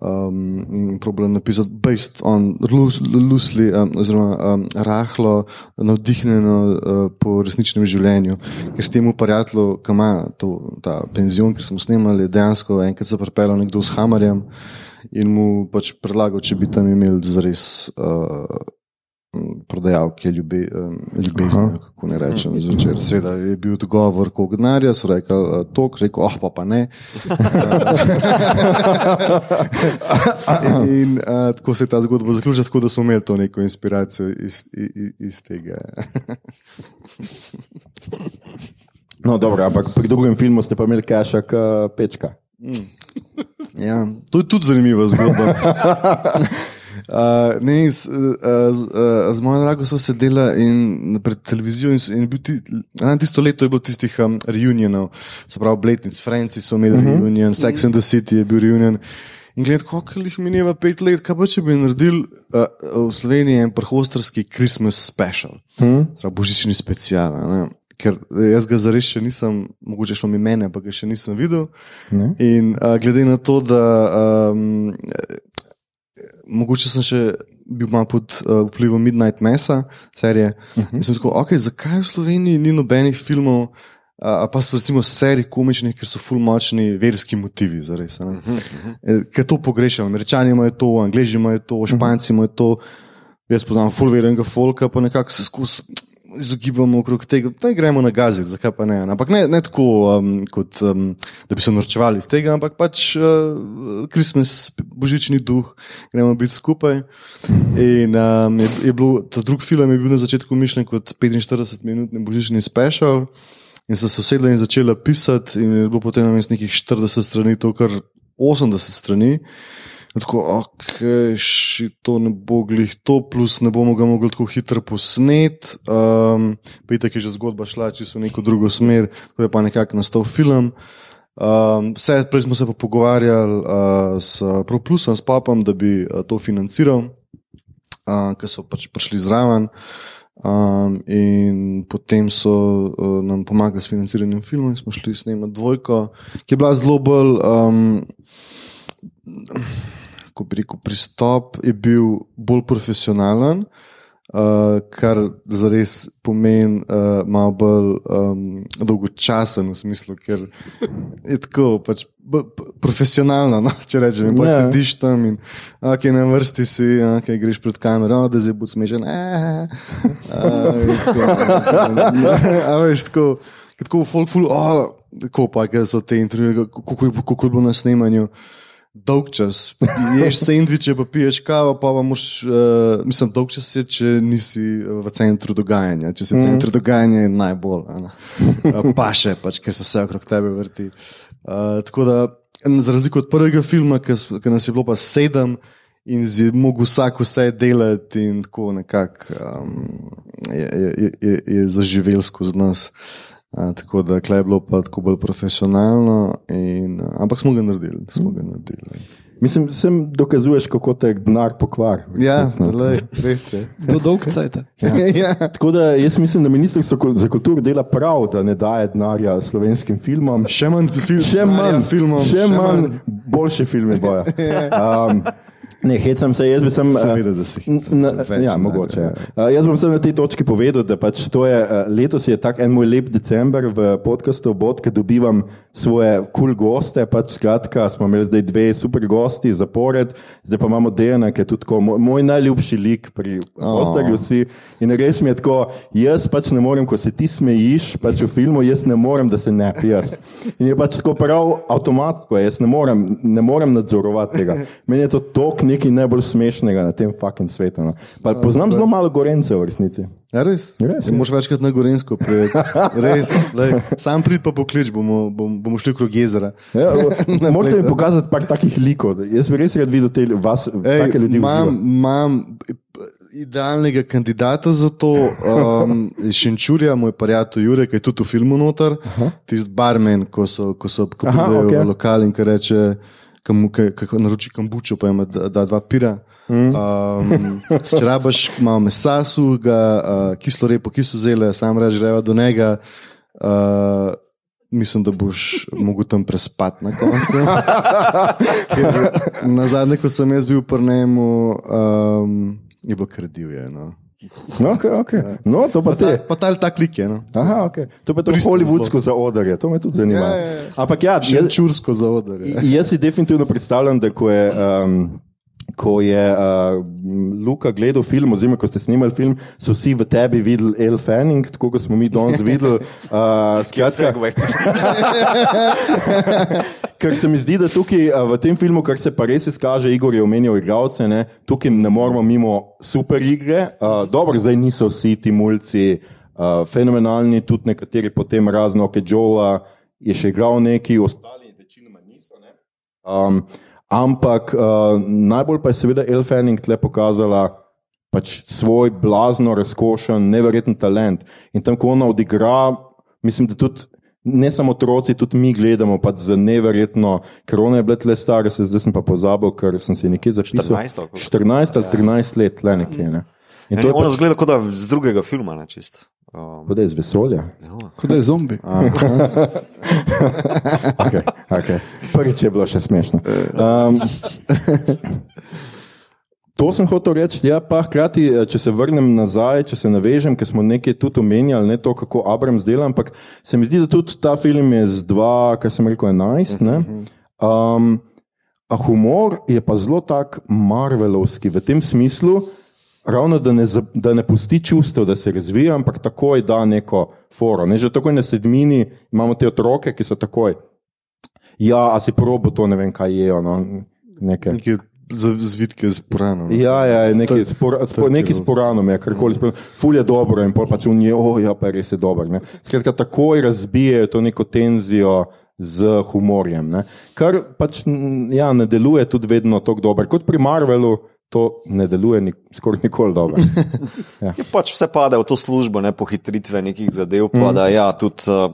Um, in problem napisati, based on loosely, um, oziroma um, rahlo, navdihnjeno uh, po resničnem življenju. Ker temu prijatelju, ki ima to, ta penzion, ki smo snemali, dejansko enkrat se pripeljal nekdo s Hamarjem in mu pač predlagal, če bi tam imeli zares uh, prodajalke ljube, ljubezni, kako ne rečem, zvečer. Seveda je bil dogovor, koliko denarja, so rekli, uh, tok, rekel, oh, pa, pa ne. In uh, tako se je ta zgodba zaključila, tako da smo imeli to neko inspiracijo iz, iz, iz tega. No, dobro, ampak pri drugem filmu ste pa imeli kašak uh, pečka. Ja, to je tudi zanimiva zgodba. Uh, ne, z, uh, z, uh, z mojo drago so sedela in pred televizijo in, in bil ti, ravno tisto leto je bilo tistih um, reunionov, se pravi, Bletnic, Franci so imeli uh -huh. reunion, Sex and the City je bil reunion. In gled, kako jih mineva pet let, kaj pa če bi naredili uh, v Sloveniji en prhostrski Christmas special, hmm. božični special. Ne? Ker eh, jaz ga zares še nisem, mogoče šlo mi mene, pa ga še nisem videl. Ne? In uh, glede na to, da um, mogoče sem še bil malo pod uh, vplivom Midnight Mesa, serije. Uh -huh. In sem tako, okay, zakaj v Sloveniji ni nobenih filmov, uh, a pa so recimo serij komičnih, ker so fulmočni verski motivi, zares. Uh -huh. Ker to pogrešam. Američani imajo to, Angliji imajo to, Španci imajo to. Jaz poznam fulverenga folka, pa nekako se skozi. Izogibamo okrog tega, da gremo na gazi, zakaj pa ne. Ampak ne, ne tako, um, kot, um, da bi se norčevali iz tega, ampak pač uh, Christmas, božični duh, gremo biti skupaj. In um, je, je bil, ta drugi film je bil na začetku mišljen kot 45-minutni božični special. In so se usedli in začeli pisati, in je bilo potem namesto nekih 40 strani, to kar 80 strani. Tako, ok, ši, to ne bo glih to, plus ne bomo ga mogli tako hitro posnet. Um, pa je tako že zgodba šla čisto v neko drugo smer, tako je pa nekako nastal film. Um, vse, prej smo se pa pogovarjali uh, s ProPlusom, s Papom, da bi uh, to financiral, uh, ker so pač prišli zraven. Um, in potem so uh, nam pomagali s financiranjem filmov, in smo šli snemati dvojko, ki je bila zelo bolj. Um, Ko bi rekel, pristop je bil bolj profesionalen, kar zares pomeni uh, malo bolj um, dolgočasen v smislu, ker je tako pač profesionalno. No, če rečem, in pa Ja. sediš tam in okay, na vrsti si, okay, greš pred kamero, da zdaj bo smešen. Eh, A veš, tako, tako folk ful, oh, tako pa, ker so te intervjuje, kako, je- kako je bilo na snemanju. Dolg čas, ješ sendviče, pa piješ kavo, pa pa moš, uh, mislim, dolg čas je, če nisi v centru dogajanja. Če si v centru dogajanja, je najbolj. Uh, pa še, pač, ker se vse okrog tebe vrti. Uh, tako da, za razliko od prvega filma, ki nas je bilo pa sedem in si mogel vsak vse delati, in tako nekako um, je, je, je, je, je zaživel skozi nas. Uh, tako da je bilo pa tako bolj profesionalno, in, ampak smo ga naredili. Smo ga naredili. Mislim, sem dokazuješ, kako te denar pokvar. Ja, no. lej, res je. Do dolg cajt. ja. Tako da jaz mislim, da ministrstvo za kulturo dela prav, da ne daje denarja slovenskim filmom. Še manj fil Še manj, filmom, še manj, boljše filme bojo. Um, ne, hecam se, jaz bi sem. Seveda, da si na- Več Ja, mogoče. ja. Ja. Uh, jaz bom samo na tej točki povedal, da pač to je uh, letos je tak en moj lep december v podkastu Bot, ker dobivam svoje kul cool goste. Pač skratka, smo imeli zdaj dve super gosti zapored, zdaj pa imamo Dejana, ki je tudi tako, moj, moj najljubši lik pri Ostarju si. In res mi je tako, jaz pač ne morem, ko se ti smejiš pač v filmu, jaz ne morem, da se ne piješ. In je pač tako prav avtomatsko, jaz ne morem, ne morem nadzorovati tega. Meni je to tok nekaj najbolj smešnega na tem fucking svetu. No. Pa, poznam zelo malo gorencev v resnici. Ja, res. Res, Ja, Moš večkrat na Gorensko priti. Res. Lej. Sam prid pa poklič, bomo, bom, bomo šli krog jezera. Ja, Morate mi pokazati par takih likov. Jaz bi res rad videl te vas, Ej, take ljudi. imam, imam idealnega kandidata za to, um, Šenčurja, moj prijatelj Jurek, ki je tudi v filmu noter, tisti barmen, ko so, ko so ko Aha, v lokal in ki reče, kam- kako naroči kambučo, pa ima da, da dva pira. Um, če rabaš malo mesa, suhega, uh, kislo repo, kislo zele, sam reži, greva do njega. Uh, mislim, da boš mogel tam prespati na koncu. Na zadnje, ko sem jaz bil pri njemu, um, je bilo kredivje. No. No, okay, okay. no, to pa Pa, ta, te. pa ta ali tak lik je. No. Aha, okay. To pa je to Pristno hollywoodsko zaodrje, to me tudi zanima. Ja, ja, ja. Ampak ja, Še čursko zaodar. jaz si definitivno predstavljam, da ko je. Um, ko je uh, Luka gledal film, oziroma ko ste snimali film, so vsi v tebi videli El Fanning, tako kot smo mi danes videli. Uh, skratka, Ker se mi zdi, da tukaj a, v tem filmu, kar se pa res izkaže, Igor je omenjal igralce, ne, tukaj ne moramo mimo super igre. A, dobro, zdaj niso vsi ti mulci a, fenomenalni, tudi nekateri potem razno, ki Joe je še igral neki, ostali večinoma niso. Ne. Um, ampak a, najbolj pa je seveda El Fanning tle pokazala. Pač svoj blazno razkošen, neverjeten talent. In tam, ko ona odigra, mislim, da tudi ne samo otroci, tudi mi gledamo pač za neverjetno, ker ona je bila tle stara, se zdaj sem pa pozabil, ker sem si nekje zapisal. 14 ali koliko? 14 ali 13 let, le nekje. Ne. In In to je ono pač, zgleda kot da z drugega filma, ne čist. Um, kot da je iz vesolja. Kot da je zombi. Okay, okay. Prvič je bilo še smešno. Um, To sem hotel reči, ja, pa hkrati, eh, če se vrnem nazaj, če se navežem, ker smo nekaj tudi omenjali, ne to, kako Abrams dela, ampak se mi zdi, da tudi ta film je z 2, kar sem rekel, 11. ne. Um, a humor je pa zelo tak marvelovski v tem smislu, ravno da ne, da ne pusti čustev, da se razvija, ampak takoj da neko foro. Ne, že takoj na sedmini imamo te otroke, ki so takoj. Ja, a si probo to, ne vem, kaj je. No. Neke z- zvitke z puranom. Ja, ja, nekaj, To je- spor, to spor, nekaj krivo. s poranom, je, karkoli. spor- Ful je dobro in pol pač v njej, oh, ja, pa res je dober. ne. Skratka, takoj razbijajo to neko tenzijo z humorjem. Ne. Kar pač ja, ne deluje tudi vedno tako dobro. Kot pri Marvelu, to ne deluje nik, skoraj nikoli dobro. Je pač vse pade v to službo, ne pohitritve nekih zadev, pa da, ja, tudi, uh,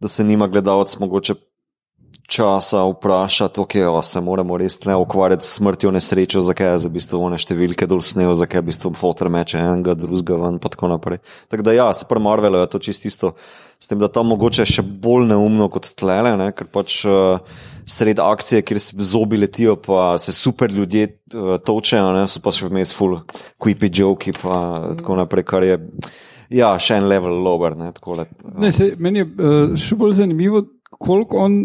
da se nima gledalec mogoče časa vprašati, ok, o, se moramo res ne ukvarjati s smrtjo nesrečo, zakaj je za bistvo one številke dol snejo, zakaj je bistvo fotor meče enega, drugega ven, pa tako naprej. Tako da ja, se pri Marvelu je to čisto isto, s tem, da tam mogoče še bolj neumno kot tlele, ne, ker pač. Uh, Sred akcije, kjer se zobi letijo, pa se super ljudje uh, točejo, ne, so pa še vmes full creepy joki, pa tako naprej, kar je ja, še en level lower. Ne, takole, Ne, se, meni je uh, še bolj zanimivo, koliko on,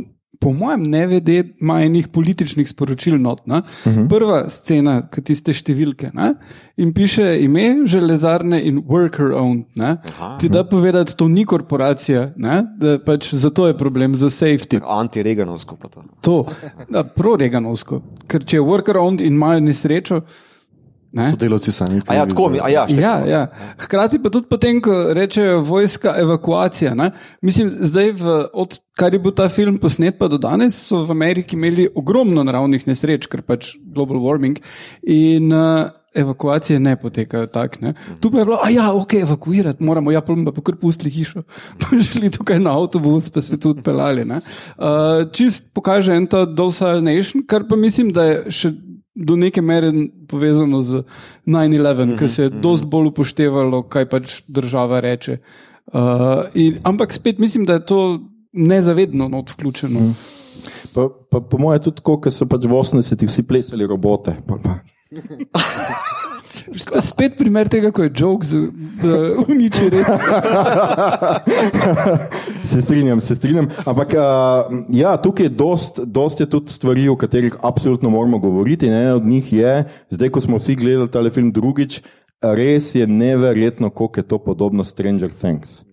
po mojem, ne vede, ima enih političnih sporočil. Not, uh -huh. Prva scena, ki tiste številke ne? in piše ime železarne in worker owned. ne. Ti da povedati, to ni korporacija, ne? da pač zato je problem za safety. Anti-Reganovsko pa to. To, da, pro-reganovsko. Ker če je worker owned in imajo nesrečo. Ne? Sodelavci sami. A ja, tako a ja, Ja, ja. Hkrati pa tudi potem, ko rečejo vojska evakuacija. Ne? Mislim, zdaj, v, od kar je bil ta film posnet, pa do danes, so v Ameriki imeli ogromno naravnih nesreč, ker pač global warming. In, uh, Evakuacije ne potekajo tako. Ne. Tu pa je bilo, a ja, ok, evakuirati moramo, ja, pa pa kar pustili hišo. Pa šli tukaj na avtobus, pa se tudi pelali. Uh, čist pokaže en ta docile nation, kar pa mislim, da je še do neke mere povezano z 9-11, ki se je dosti bolj upoštevalo, kaj pač država reče. Uh, in, ampak spet mislim, da je to nezavedno not vključeno. Pa, pa, po mojem je tudi tako, ker so pač v 80-ih vsi plesali robote. Pa, je spet primer tega, ko je jok, da uniči res. Se strinjam, se strinjam. Ampak uh, ja, tukaj je dost, dost je tudi stvari, o katerih absolutno moramo govoriti. In ena od njih je, zdaj ko smo vsi gledali ta film drugič, res je neverjetno, koliko je to podobno Stranger Things.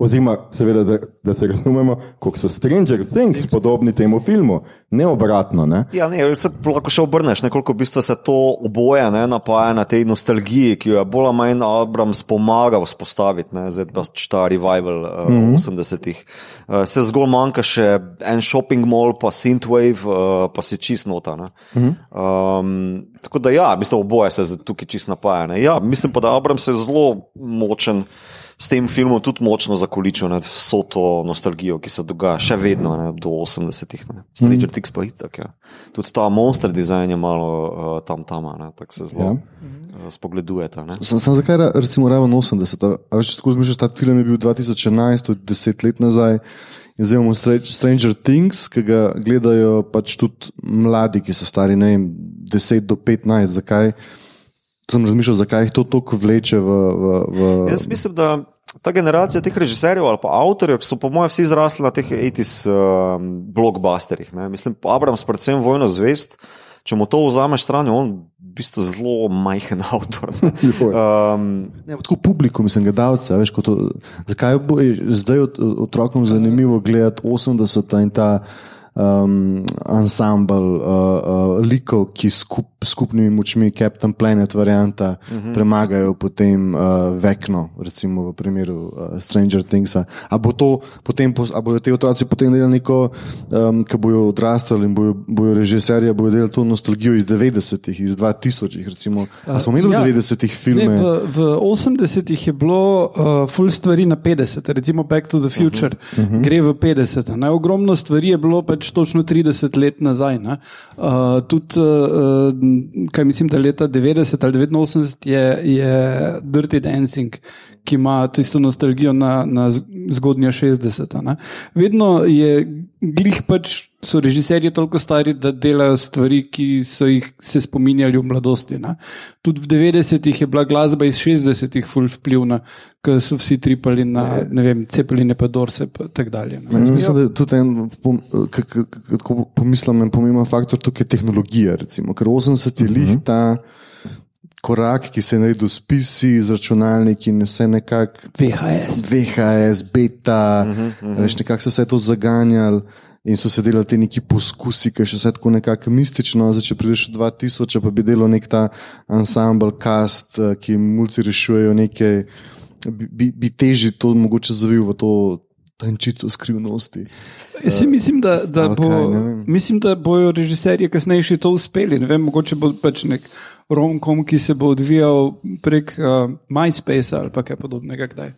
Oziroma, seveda, da, da se razumemo, koliko so Stranger Things podobni temu filmu, ne obratno. Ne? Ja, ne, se lahko še obrneš, nekoliko v bistvu se to oboje ne, napaja na tej nostalgiji, ki jo je bolj ali manj Abrams pomagal spostaviti, ne, zdaj pa ta revival uh, mm -hmm. 80-ih. Uh, se zgolj manjka še en shopping mall, pa Synthwave, uh, pa si čist nota. Mm -hmm. um, tako da ja, mislim, oboje se tukaj čist napaja. Ne. Ja, mislim pa, da Abrams je zelo močen. S tem filmom tudi močno zakoličil nad vso to nostalgijo, ki se dogaja še vedno ne, do 80-ih. ne. Stranger mm. Things pa itak. Ja. Tudi ta monster dizajn je malo uh, tam tam, tako se zelo Ja. uh, spogledujeta. Ne. Sem, sem zakaj recimo raven 80? A- A veš, tako zmišljaš, ta film je bil 2011, to je 10 let nazaj. In zdaj imamo Stra- Stranger Things, ki ga gledajo pač tudi mladi, ki so stari ne vem, 10 do 15. Zakaj? Sem razmišljal, zakaj jih to tako vleče v. v, v Jaz mislim, da ta generacija teh režiserjev ali pa avtorjev, ki so po mojem vsi zrasli na teh 80s um, blockbusterjih. Ne. Mislim, Abrams, predvsem Vojno zvest, če mu to vzameš stran, je on v bistvu zelo majhen avtor. ne. Um, Ne, tako publikum, mislim, gledalca. Veš, kot, zakaj bo zdaj ot- otrokom zanimivo gledati 80 in ta um, ansambl uh, uh, likov, ki skup, skupnimi močmi, Captain Planet, varianta, uh -huh. premagajo potem uh, vekno, recimo v primeru uh, Stranger Thingsa. A, bo to, potem, a bodo ti otroci potem delali neko, um, ki bojo odrastali in bojo, bojo režiserja, bojo delali to nostalgijo iz 90-ih, iz 2000-ih. Recimo. A smo imeli ja. v 90-ih filme? Ne, v, v 80-ih je bilo uh, full stvari na 50, recimo Back to the Future, uh -huh. Uh -huh. gre v 50. Ne? Ogromno stvari je bilo pač točno 30 let nazaj. ne. Uh, tudi, uh, kaj mislim, da leta 90 ali 89 je, je Dirty Dancing, ki ima tisto nostalgijo na, na zgodnja 60. Ne? Vedno je glih pač. So režiserji toliko stari, da delajo stvari, ki so jih se spominjali v mladosti. Ne? Tudi v 90-ih je bila glasba iz 60-ih ful vplivna, ker so vsi tripali na ne vem, cepeline, pa dorse in tako dalje. ne. Jaz mislim, da je tudi en, pom- k- k- k- ko pomislim, en pomemben faktor tukaj je tehnologija. Recimo, ker 80 je lih ta korak, ki se je naredil s PC, z računalniki in vse nekako. VHS. VHS, beta, uh -huh, uh -huh. veš, nekako so vse to zaganjali. In so se delali ti neki poskusi, ki še vse tako nekako mistično. Zdaj, če prideš v 2000, pa bi delal nek ta ansambl, cast, eh, ki mulci rešujejo nekaj, bi, bi, teži to mogoče zavil v to tančico skrivnosti. Jaz si mislim, da, da, bo, kaj, mislim, da bojo režiserji kasneje še to uspeli. Ne Vem, mogoče bo pač nek romkom, ki se bo odvijal prek uh, MySpace ali pa kaj podobnega. Kdaj.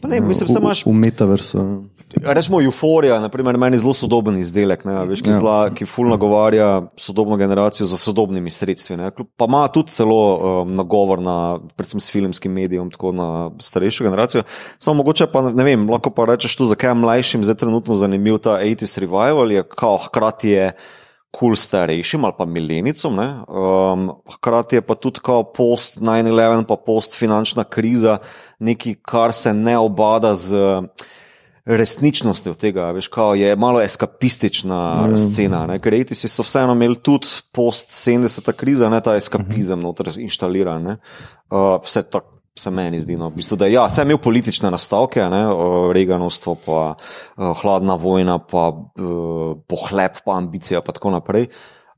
pa ne, mislim, da imaš v, v metaversu. Rečemo, euforija, naprimer, meni zelo sodoben izdelek, ne, veš, ki, Ja. zla, ki ful nagovarja sodobno generacijo za sodobnimi sredstvi. Ne. Pa ima tudi celo um, nagovor na, predvsem s filmskim medijem, tako na starejšo generacijo. Samo mogoče pa ne vem, lahko pa rečeš tu, zakaj je mlajšim zdaj trenutno zanimiv ta 80s revival, je kao hkrati je kul cool starejšim ali pa milenicom, ne, um, hkrati je pa tudi post 9-11, pa post finančna kriza, nekaj, kar se ne obada z resničnostjo tega, veš, kao je malo eskapistična mm. scena. Ne? Ker etisi so vseeno imeli tudi post 70. kriza, ne ta eskapizem noter inštaliran. ne. Uh, vse tako se meni zdi. No. V bistvu, da, ja, sem imel politične nastavke, ne, Reganovstvo, pa uh, hladna vojna, pa uh, pohlep, pa ambicija, pa tako naprej.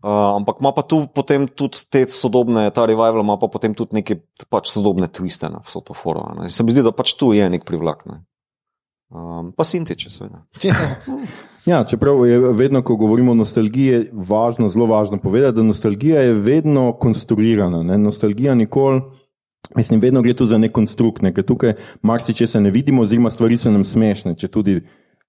Uh, ampak ima pa tu potem tudi te sodobne, ta revival ima pa potem tudi neke pač sodobne twiste na vso to foro. Ne. Se mi zdi, da pač tu je nek privlak. Ne. Um, pa sintiče, seveda. Ja, čeprav je vedno, ko govorimo o nostalgiji, važno, zelo važno povedati, da nostalgija je vedno konstruirana. Ne? Nostalgija nikoli, mislim, vedno gre tu za nek konstrukt, ne? ker tukaj marsikaj ne vidimo, oziroma stvari so nam smešne. Če tudi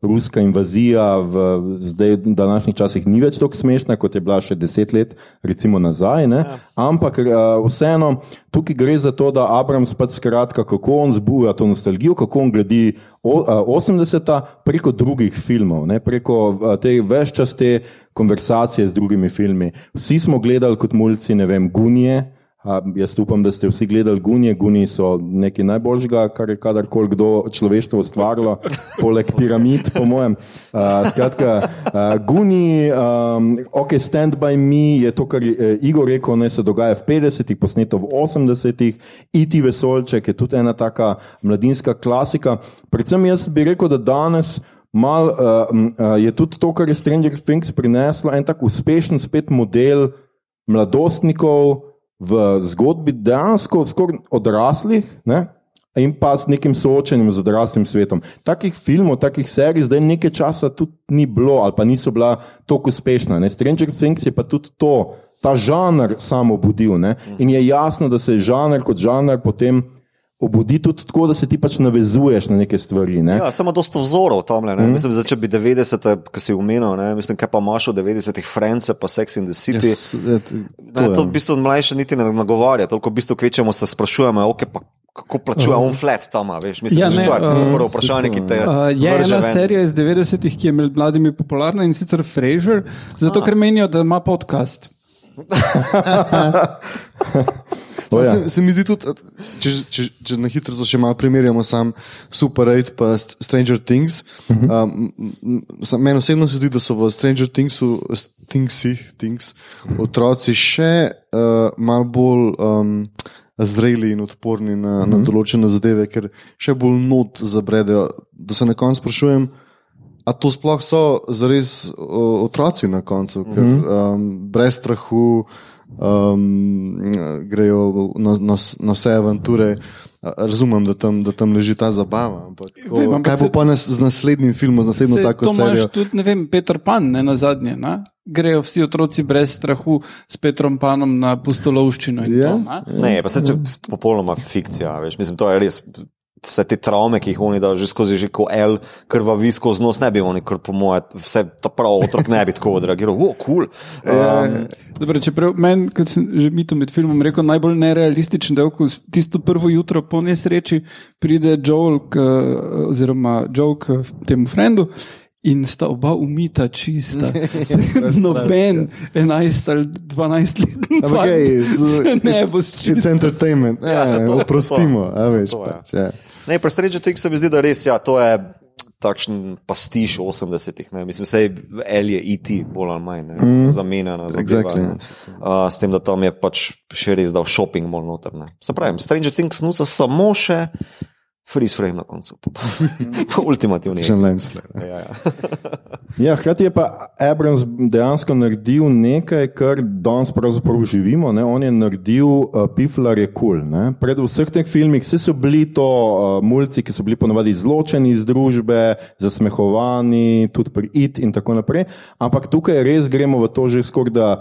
ruska invazija v zdaj, v današnjih časih ni več tako smešna, kot je bila še deset let recimo nazaj. Ne? Ampak uh, vseeno tukaj gre za to, da Abrams pač skratka, kako on zbuja to nostalgijo, kako on a, 80-ta preko drugih filmov, ne? preko a, te več čas te konversacije z drugimi filmi. Vsi smo gledali kot mulci, ne vem, Gunje. A, jaz upam, da ste vsi gledali Gunje. Guni so nekaj najboljšega, kar je kadarkoli kdo človeštvo ustvarilo, poleg piramid, po mojem. A, skratka, a, Guni, um, ok, Stand by Me je to, kar je eh, Igor rekel, ne se dogaja v 50-ih, posneto v 80-ih, Iti Vesolček je tudi ena taka mladinska klasika. Predvsem jaz bi rekel, da danes. Mal, uh, uh, je tudi to, kar je Stranger Things prineslo, en tak uspešen spet model mladostnikov v zgodbi, dejansko skoraj odraslih. Ne? In pa s nekim soočenjem z odraslim svetom. Takih filmov, takih serij zdaj nekaj časa tudi ni bilo, ali pa niso bila tako uspešna. Ne? Stranger Things je pa tudi to, ta žanr samo obudil. Ne? In je jasno, da se je žanr kot žanr potem obudi tudi tako, da se ti pač navezuješ na neke stvari. Ne? Ja, samo dosta vzorov tam le. Mm. Mislim, da če bi 90, ki si umenil, ne, mislim, kaj pa imaš v 90-ih, France, pa Sex in the City. Jaz, eh, to Ne, to je. v bistvu mlajše niti ne nagovarja, toliko v bistvu kvečemo se sprašujemo, okay, pa kako plačuje on flat tam, veš. Mislim, Ja, ja, ne, to je uh, prvo vprašanje, ki te Uh, je vrže ena ven. serija iz 90-ih, ki je med mladimi popularna in sicer Fraser, zato ker menijo, da ima podcast. O, ja. se, se mi zdi tudi, če, če, če na hitro to še malo primerjamo, sam Super 8 pa St- Stranger Things. Uh Mhm. -huh. um, sam- meni osebno se zdi, da so v Stranger Thingsu, Thingsih, Things, otroci še uh, malo bolj. Um, Zreli in odporni na, na določene zadeve, ker še bolj not zabredejo. Da se na koncu sprašujem, a to sploh so zares otroci na koncu, ker um, brez strahu um, grejo na, na, na vse avanture. Razumem, da tam, da tam leži ta zabava. Ampak, o, Vem, ampak kaj bo se- pa nas, z naslednjim filmom, z naslednjo Saj tako to imaš tudi, ne vem, Petr Pan, ne na zadnje. Ne? Grejo vsi otroci brez strahu s Petrom Panom na pustolovščino. in Ja. to, ne? Ne, pa se če popolnoma fikcija, veš, mislim, to je res. Vse te travme, ki jih oni da že skozi že ko L, krvavi skozi nos, ne bi oni, kar po mojem, vse ta prav otrok ne bi tako odreagiral. Wow, cool. Um, Dobro, čeprav meni, kot sem že mi to med filmom rekel, najbolj nerealističen del, ko tisto prvo jutro po nesreči pride Joel, k, oziroma Joe k temu frendu. In sta oba umita, čista. Noben 11 ali 12 let Ampak, se ne bo It's sčistil. entertainment, Ja, ja, to, oprostimo. to, a veš, to, ja. pač, ja. Ne, pri Stranger Things se mi zdi, da res, ja, to je takšen pastiš 80-ih. ne. Mislim, sej L je IT, bolj ali manj, ne, mm. zamenjana za Exactly, ne. uh, S tem, da tam je pač še res dal shopping mall noter. Ne. Se pravi, Stranger Things nuca samo še freeze frame na koncu. Po ultimativni. Še lens flare. Ja, ja. Ja, hkrati je pa Abrams dejansko naredil nekaj, kar danes pravzaprav živimo. Ne? On je naredil uh, Piflar je kul. Cool, Pred vseh teh filmih vsi so bili to uh, mulci, ki so bili ponovadi izločeni iz družbe, zasmehovani, tudi pri IT in tako naprej. Ampak tukaj res gremo v to že skoraj da.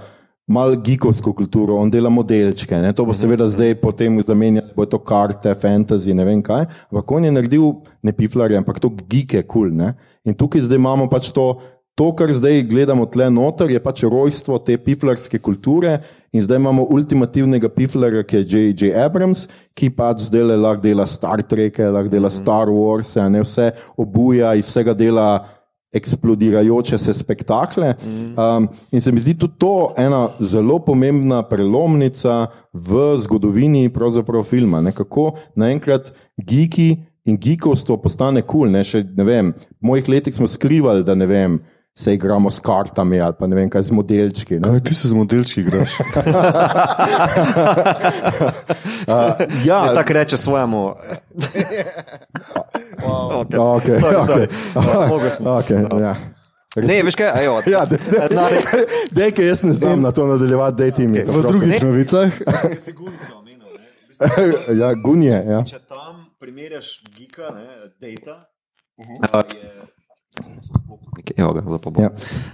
Mal geekovsko kulturo, on dela modelčke, ne? to bo seveda zdaj potem zamenjal, bo to karte, fantasy, ne vem kaj. Ampak on je naredil ne piflarje, ampak to geeke, kul. Cool, in tukaj zdaj imamo pač to, to, kar zdaj gledamo tle noter, je pač rojstvo te piflarske kulture in zdaj imamo ultimativnega piflarja, ki je J.J. Abrams, ki pač zdaj le lahko dela Star Trek, lahko dela Star Wars, ne vse obuja iz vsega dela eksplodirajoče se spektakle. Um, in se mi zdi tudi to ena zelo pomembna prelomnica v zgodovini filma. Ne? Kako naenkrat geeki in geekovstvo postane kul. Cool, Še ne vem, v mojih letih smo skrivali, da ne vem. Se igramo s kartami ali pa ne vem kaj z modelčki. Ne? Kaj ti se z modelčki igraš? Uh, ja, Ne, tako reče svojemu. wow. okay. okay, sorry, okay. sorry. Ja, mogel sem. Okay, ja. Ne, veš kaj, ajo, Ja, de- de- Dej, ker jaz ne znam na to nadaljevati, dej ti mi. Okay. V drugih novicah. ja, gunje. Ja. Če tam primerjaš gika, ne, data, Mhm. uh, je. Evo ga, pa bom. Ja.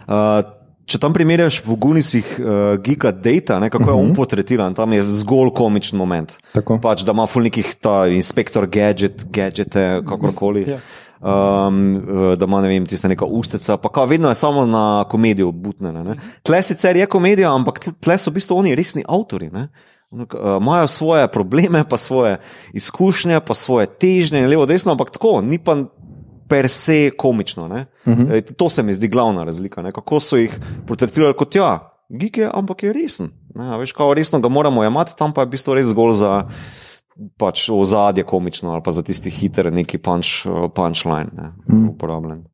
Uh, če tam primerjaš v Gunisih uh, gika data, ne, kako je on portretiran, tam je zgolj komičen moment. Mhm. Tako. Pač, da ima ful nekih ta inspektor gadget, gadgete, kakorkoli. Ja. Um, da ima ne vem, tiste neka ustica, pa kao, vedno je samo na komedijo butnene. ne. Tle sicer je komedija, ampak tle- so v bistvu oni resni avtori. ne. Eh, Imajo svoje probleme, pa svoje izkušnje, pa svoje težnje, levo, desno, ampak tako, ni pa per se komično. Uh -huh. e, to se mi zdi glavna razlika. Ne? Kako so jih portretirali kot ja, gig je, ampak je resen. Ne? a Veš, kao resno ga moramo jemati, tam pa je v bistvu res zgolj za pač ozadje komično ali pa za tisti hiter neki punch, punchline ne, mm. uporabljen.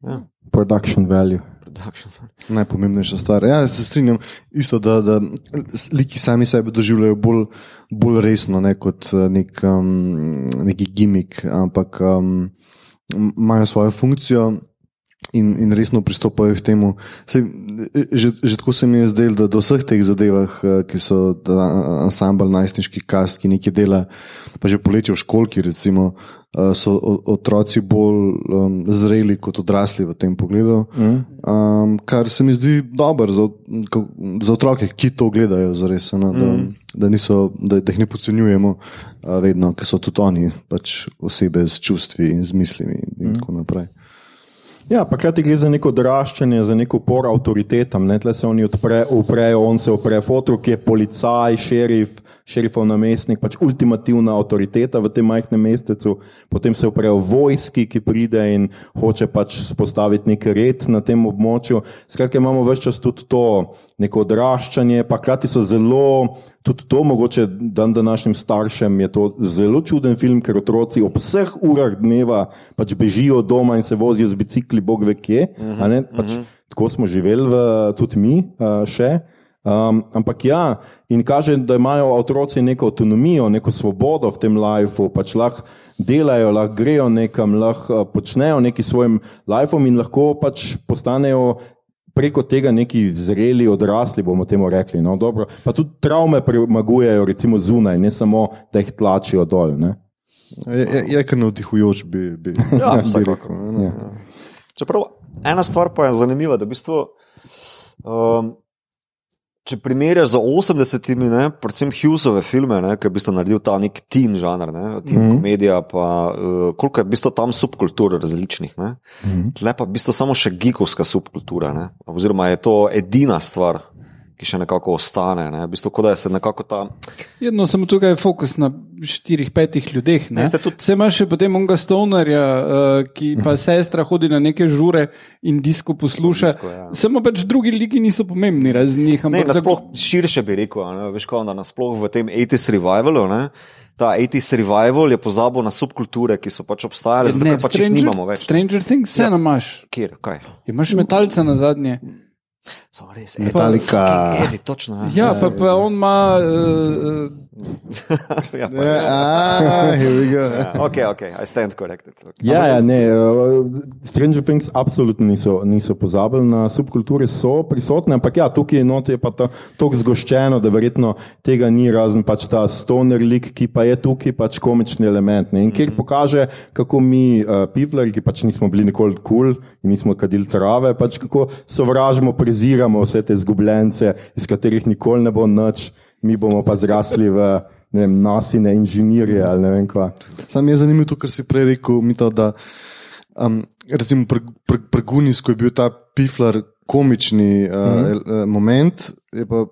Ja, Production value. production. Najpomembnejša stvar. Ja, se strinjam, isto, da, da liki sami sebe doživljajo bolj, bolj resno, ne kot eh, nek, um, neki gimik, ampak um, imajo svojo funkcijo. In, in resno pristopajo k temu. Sej, že, že tako se mi je zdelo, da do vseh teh zadevah, eh, ki so ansambl, najstniški kast, ki nekaj dela, pa že poletje v školki, recimo, eh, so otroci bolj um, zreli kot odrasli v tem pogledu. Mm. Um, kar se mi zdi dobro za, za otroke, ki to gledajo, zares, no, da, mm. da, niso, da, da jih ne podcenjujemo, uh, vedno, ker so tudi oni pač osebe s čustvi in z mislimi in mm. tako naprej. Ja, pa hkrati gre za neko odraščanje, za neko upor avtoritetam. Ne? Tle se oni odpre, uprejo, on se upre fotru, ki je policaj, šerif, šerifov namestnik, pač ultimativna avtoriteta v tem majhnem mestecu. Potem se uprejo vojski, ki pride in hoče pač spostaviti nek red na tem območju. Skratka, imamo vse čas tudi to neko odraščanje, pa hkrati so zelo tudi to, mogoče dan današnjim staršem je to zelo čuden film, ker otroci ob vseh urah dneva pač bežijo doma in se vozijo z bicikli, bog ve kje. Uh -huh, pač, uh -huh. Tako smo živeli, v, tudi mi uh, še. Um, ampak ja, in kaže, da imajo otroci neko avtonomijo, neko svobodo v tem lifeu, pač lahko delajo, lahko grejo nekam, lahko počnejo neki svojim lifeom in lahko pač postanejo preko tega neki zreli, odrasli, bomo temu rekli. No, dobro. pa tudi travme premagujejo, recimo zunaj, ne samo, da jih tlačijo dol. Ne. Je, je, je kar navdihujoč, bi, bi, Ja, bi rekel. ne, ne. Ja. Čeprav ena stvar pa je zanimiva, da v bistvu, um, če primerjaš z 80-imi, ne, predvsem Hughesove filme, ne, ki je v bistvu naredil ta nek teen žanr, ne, teen mm. -hmm. komedija, pa uh, koliko je v bistvu tam subkultur različnih. Ne. Mhm. Tle pa v bistvu samo še gigovska subkultura, ne, oziroma je to edina stvar. Ki še nekako ostane. Ne. V bistvu, da se nekako ta. Jedno samo tukaj je fokus na štirih, petih ljudeh. Ne? Ne, ste tudi- Vse imaš še potem onega stonerja, uh, ki pa sestra hodi na neke žure in disko posluša. Disko, ja. Samo pač drugi liki niso pomembni, razen njih. Ne, ampak za- nasploh širše bi rekel, ne, veš, kao, da nasploh v tem 80s revivalu. Ne, Ta 80s revival je pozabil na subkulture, ki so pač obstajale, zato Ne, pač jih nimamo več. Stranger Things, vse Ja. ja. imaš. Kjer, kaj? Imaš metalca na zadnje. Samo res, Metallica. Edi, točno. Ja, pa, pa on ima. Uh, ja, pa, Ja, ah, here we go. ja, ok, ok, I stand corrected. Okay. Ja, ja, ne, uh, Stranger Things absolutno niso, niso pozabili na subkulture, so prisotne, ampak ja, tukaj not je pa to tako zgoščeno, da verjetno tega ni razen pač ta stoner lik, ki pa je tukaj pač komični element. Ne, in kjer pokaže, kako mi, uh, pivlari, ki pač nismo bili nikoli kul cool in nismo kadili trave, pač kako sovražimo, preziramo vse te zgubljence, iz katerih nikoli ne bo nič, mi bomo pa zrasli v vem, nasine inženirje ali ne vem kva. Sam je zanimivo to, kar si prej rekel, Mito, da um, recimo pri pri- pri Gunis, ko je bil ta piflar komični uh, mm -hmm. moment, je pa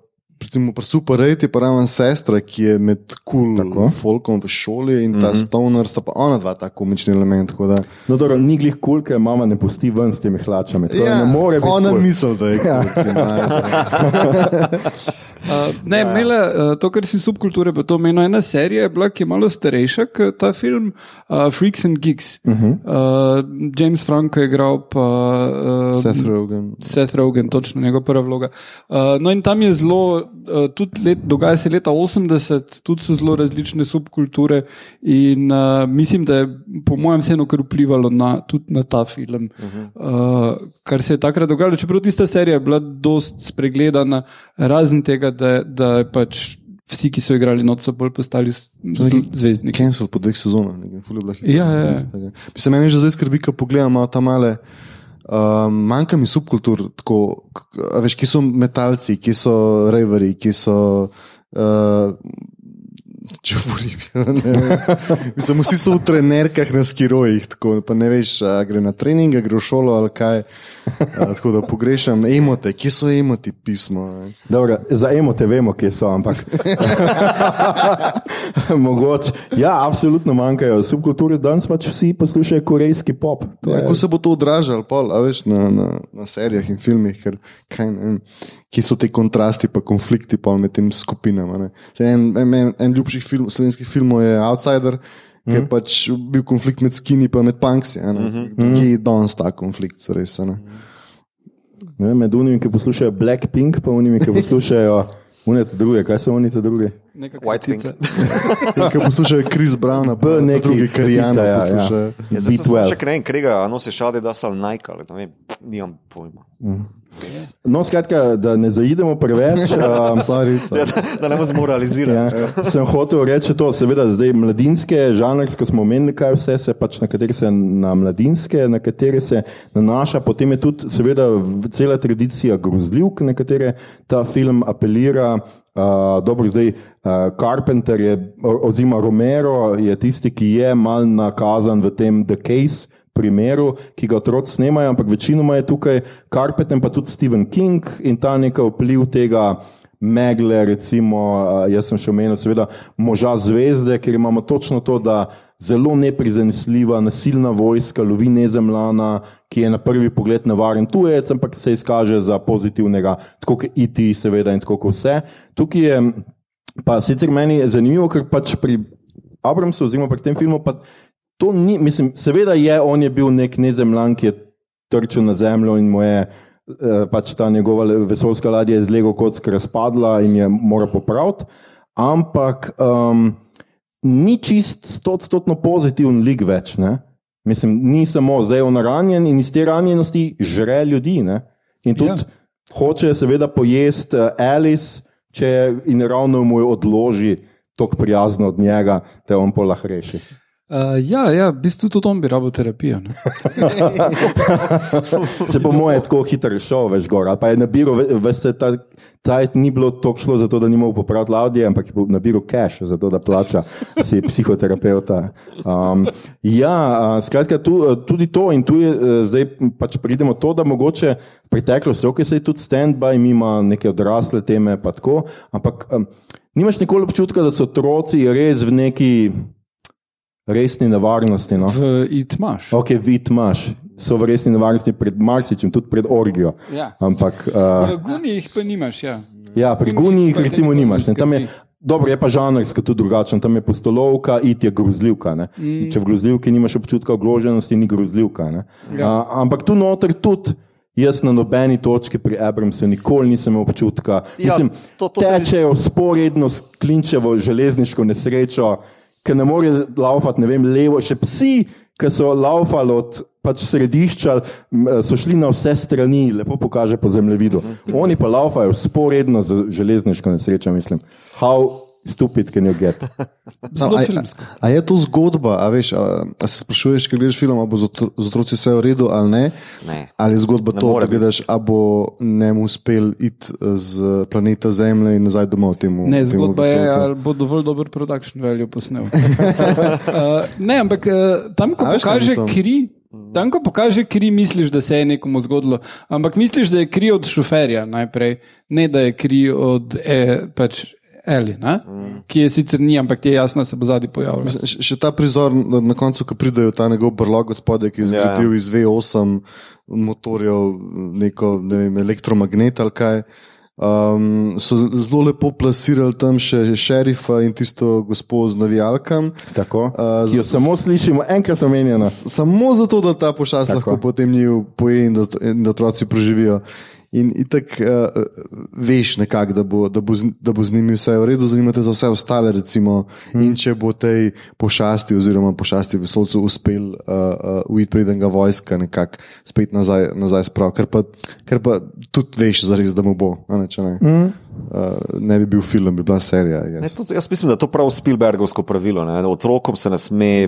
recimo pri Super 8 je pa ravno sestra, ki je med kul cool folkom v šoli in ta mm -hmm. stoner, sta pa ona dva ta komični element. tako Da, No, dobro, ni glih kul, ker mama ne pusti ven s temi hlačami. Tako, ja, ne more biti. ona kul. misli, da je kul. Uh, ne, Ja. imela, uh, to, kar si subkulture, pa to meni ena serija, je bila, ki je malo starejša kot ta film, uh, Freaks and Geeks. Uh -huh. uh, James Franco je igral, pa uh, Seth Rogen. Seth Rogen, točno njegova prva vloga. Uh, no, in tam je zelo, tudi let, dogaja se leta 80, tudi so zelo različne subkulture, in uh, mislim, da je po mojem vseeno kar vplivalo na, tudi na ta film. Uh -huh. uh, kar se je takrat dogajalo, čeprav tista serija je bila dost spregledana, razen tega, da, da je pač. Vsi, ki so igrali noč, so bolj postali z- z- zvezdniki. Cancel po dveh sezonah, nekaj ful je bila hitra. Ja, ja, ja. Mislim, meni že zdaj skrbi, ko pogledam tam male. Um, manjka mi subkultur, tako, veš, ki so metalci, ki so reveri, ki so. Uh, Če govorim, Mislim, vsi so v trenerkah na skirojih, tako pa ne veš, a gre na trening, a gre v šolo ali kaj. A, tako da pogrešam emote, kje so emoti pismo. Dobro, za emote vemo, kje so, ampak. Mogoče. Ja, absolutno manjkajo subkulture, danes pač vsi poslušajo korejski pop. To Ja, je- kako se bo to odražalo pol, a veš, na, na, na serijah in filmih, ker, kaj, ne vem, kje so ti kontrasti in konflikti pol med tem skupinama. En, en, en, en ljubših film, slovenskih filmov je Outsider, ki je pač bil konflikt med skini in med punksi. a ne. Kje je danes ta konflikt, res. ne. Ne, vem, med unimi, ki poslušajo Blackpink, pa unimi, ki poslušajo unite druge. Kaj so unite druge? Neka White Pink. kratica. Ki poslušajo Kris Browna, pa, pa neki drugi Karijano kratica, ja, ja. poslušajo. Ja, zdaj sem B12. še kaj, krega, a nosiš šade, da so Nike, ali ne vem, nimam pojma. No, skratka, da ne zaidemo preveč. Um, Sorry, sorry. Ja, da, da ne bomo zmoralizirali. Ja, sem hotel reči to, seveda, zdaj mladinske, žanrsko smo omenili, kaj vse se pač na katere se na mladinske, na katere se nanaša, potem je tudi seveda cela tradicija grozljivk, na katere ta film apelira. Uh, dobro, zdaj uh, Carpenter je, oziroma Romero je tisti, ki je mal nakazan v tem The Case primeru, ki ga otroci snemajo, ampak večinoma je tukaj Carpenter, pa tudi Stephen King in ta neka vpliv tega. Megle, recimo, a, jaz sem še omenil, seveda, moža zvezde, ker imamo točno to, da zelo neprizanesljiva, nasilna vojska lovi nezemljana, ki je na prvi pogled nevaren tujec, ampak se izkaže za pozitivnega, tako kot IT, seveda, in tako kot vse. Tukaj je Pa sicer meni je zanimivo, ker pač pri Abramsu, oziroma pri tem filmu, pa to ni, mislim, seveda je, on je bil nek nezemljan, ki je trčil na zemljo in mu je eh, pač ta njegova vesoljska ladja iz Lego kocka razpadla in je mora popraviti, ampak um, ni čist stotstotno pozitiven lik več. Ne? Mislim, ni samo zdaj on ranjen in iz te ranjenosti žre ljudi. Ne? In tudi Ja. ja. hoče seveda pojesti uh, Alice, če in ravno mu jo odloži tako prijazno od njega, da on pa lahko reši. Uh, ja, ja, v bistvu tudi on bi rabo terapijo. Se po moje tako hitro šel, veš, gor. Pa je nabiral, ve- veste, ta cajt ni bilo toliko šlo za to, da ni mogel popraviti ladje, ampak je nabiral cash, za to, da plača si psihoterapeuta. Um, ja, a, skratka, tu, tudi to in tu je eh, zdaj pač pridemo to, da mogoče v preteklosti, ok, se je tudi stand-by, ima neke odrasle teme, pa tako, ampak um, nimaš nikoli občutka, da so otroci res v neki resni nevarnosti. No? V itmaš. Ok, vid imaš, so v resni nevarnosti pred marsičem, tudi pred orgijo. Ja. Ampak uh, V gunijih pa nimaš. Ja. ja, pri Gunijih recimo nimaš. Ne, tam je, dobro, je pa žanrsko tudi drugačen, tam je postolovka, it je grozljivka. ne. Mm. Če v grozljivki nimaš občutka ogroženosti, ni grozljivka. ne. Ja. Uh, ampak tu noter tudi. Jaz na nobeni točki pri Abramsu nikoli nisem imel občutka, da Ja, ja, to- to se mi- tečejo sporedno s klinčevo železniško nesrečo, ki ne more laufati, ne vem, levo, še psi, ki so laufali od pač središča, m, so šli na vse strani, lepo pokaže po zemljevidu. Oni pa laufajo sporedno z železniško nesrečo, mislim. How stupid can you get? Zelo a, filmsko. a, a je to zgodba, a, veš, a, a se sprašuješ, ker gledaš film, ali bo z otro- z otroci vse v redu ali ne? Ne. Ali je zgodba Ne to, da gledaš, ali bo njemu uspel iti z planeta Zemlje in nazaj domov temu? Ne, temu zgodba je, vesoljcu? ali bo dovolj dober production value posnel. uh, ne, ampak uh, tam, ko A veš, pokaže mislim? kri. Tam, ko pokaže kri, misliš, da se je nekomu zgodilo. Ampak misliš, da je kri od šoferja najprej, ne da je kri od e, pač Eli, mm. ki je sicer ni, ampak ti je jasno, da se bo zadnji pojavil. Še, še ta prizor na, na koncu, ko pridejo ta njegov brlog od spodaj, ki je Ja, ja. zgradil iz V8 motorjev, neko ne vem, elektromagnet ali kaj. Um, so zelo lepo plasirali tam še šerifa in tisto gospod z navijalkam. Tako, Uh, jo samo slišimo enkrat omenjeno. Samo zato, da ta pošast Tako. lahko potem njiju poje in da, in da otroci preživijo. In tako uh, veš, nekak, da, bo, da, bo z, da bo z njimi vse v redu, zanima te za vse ostale. Recimo, hmm. In če bo tej pošasti, oziroma pošasti vesolcu, uspel uh, uh, uiti, preden ga vojska nekako spet nazaj, nazaj spravi, ker, pa- ker pa tudi veš, zares, da mu bo. a Ne, ne. Hmm. Uh, ne bi bil film, bi bila serija. Ne, to, jaz mislim, da je to prav Spielbergovsko pravilo. Ne? Otrokom se ne sme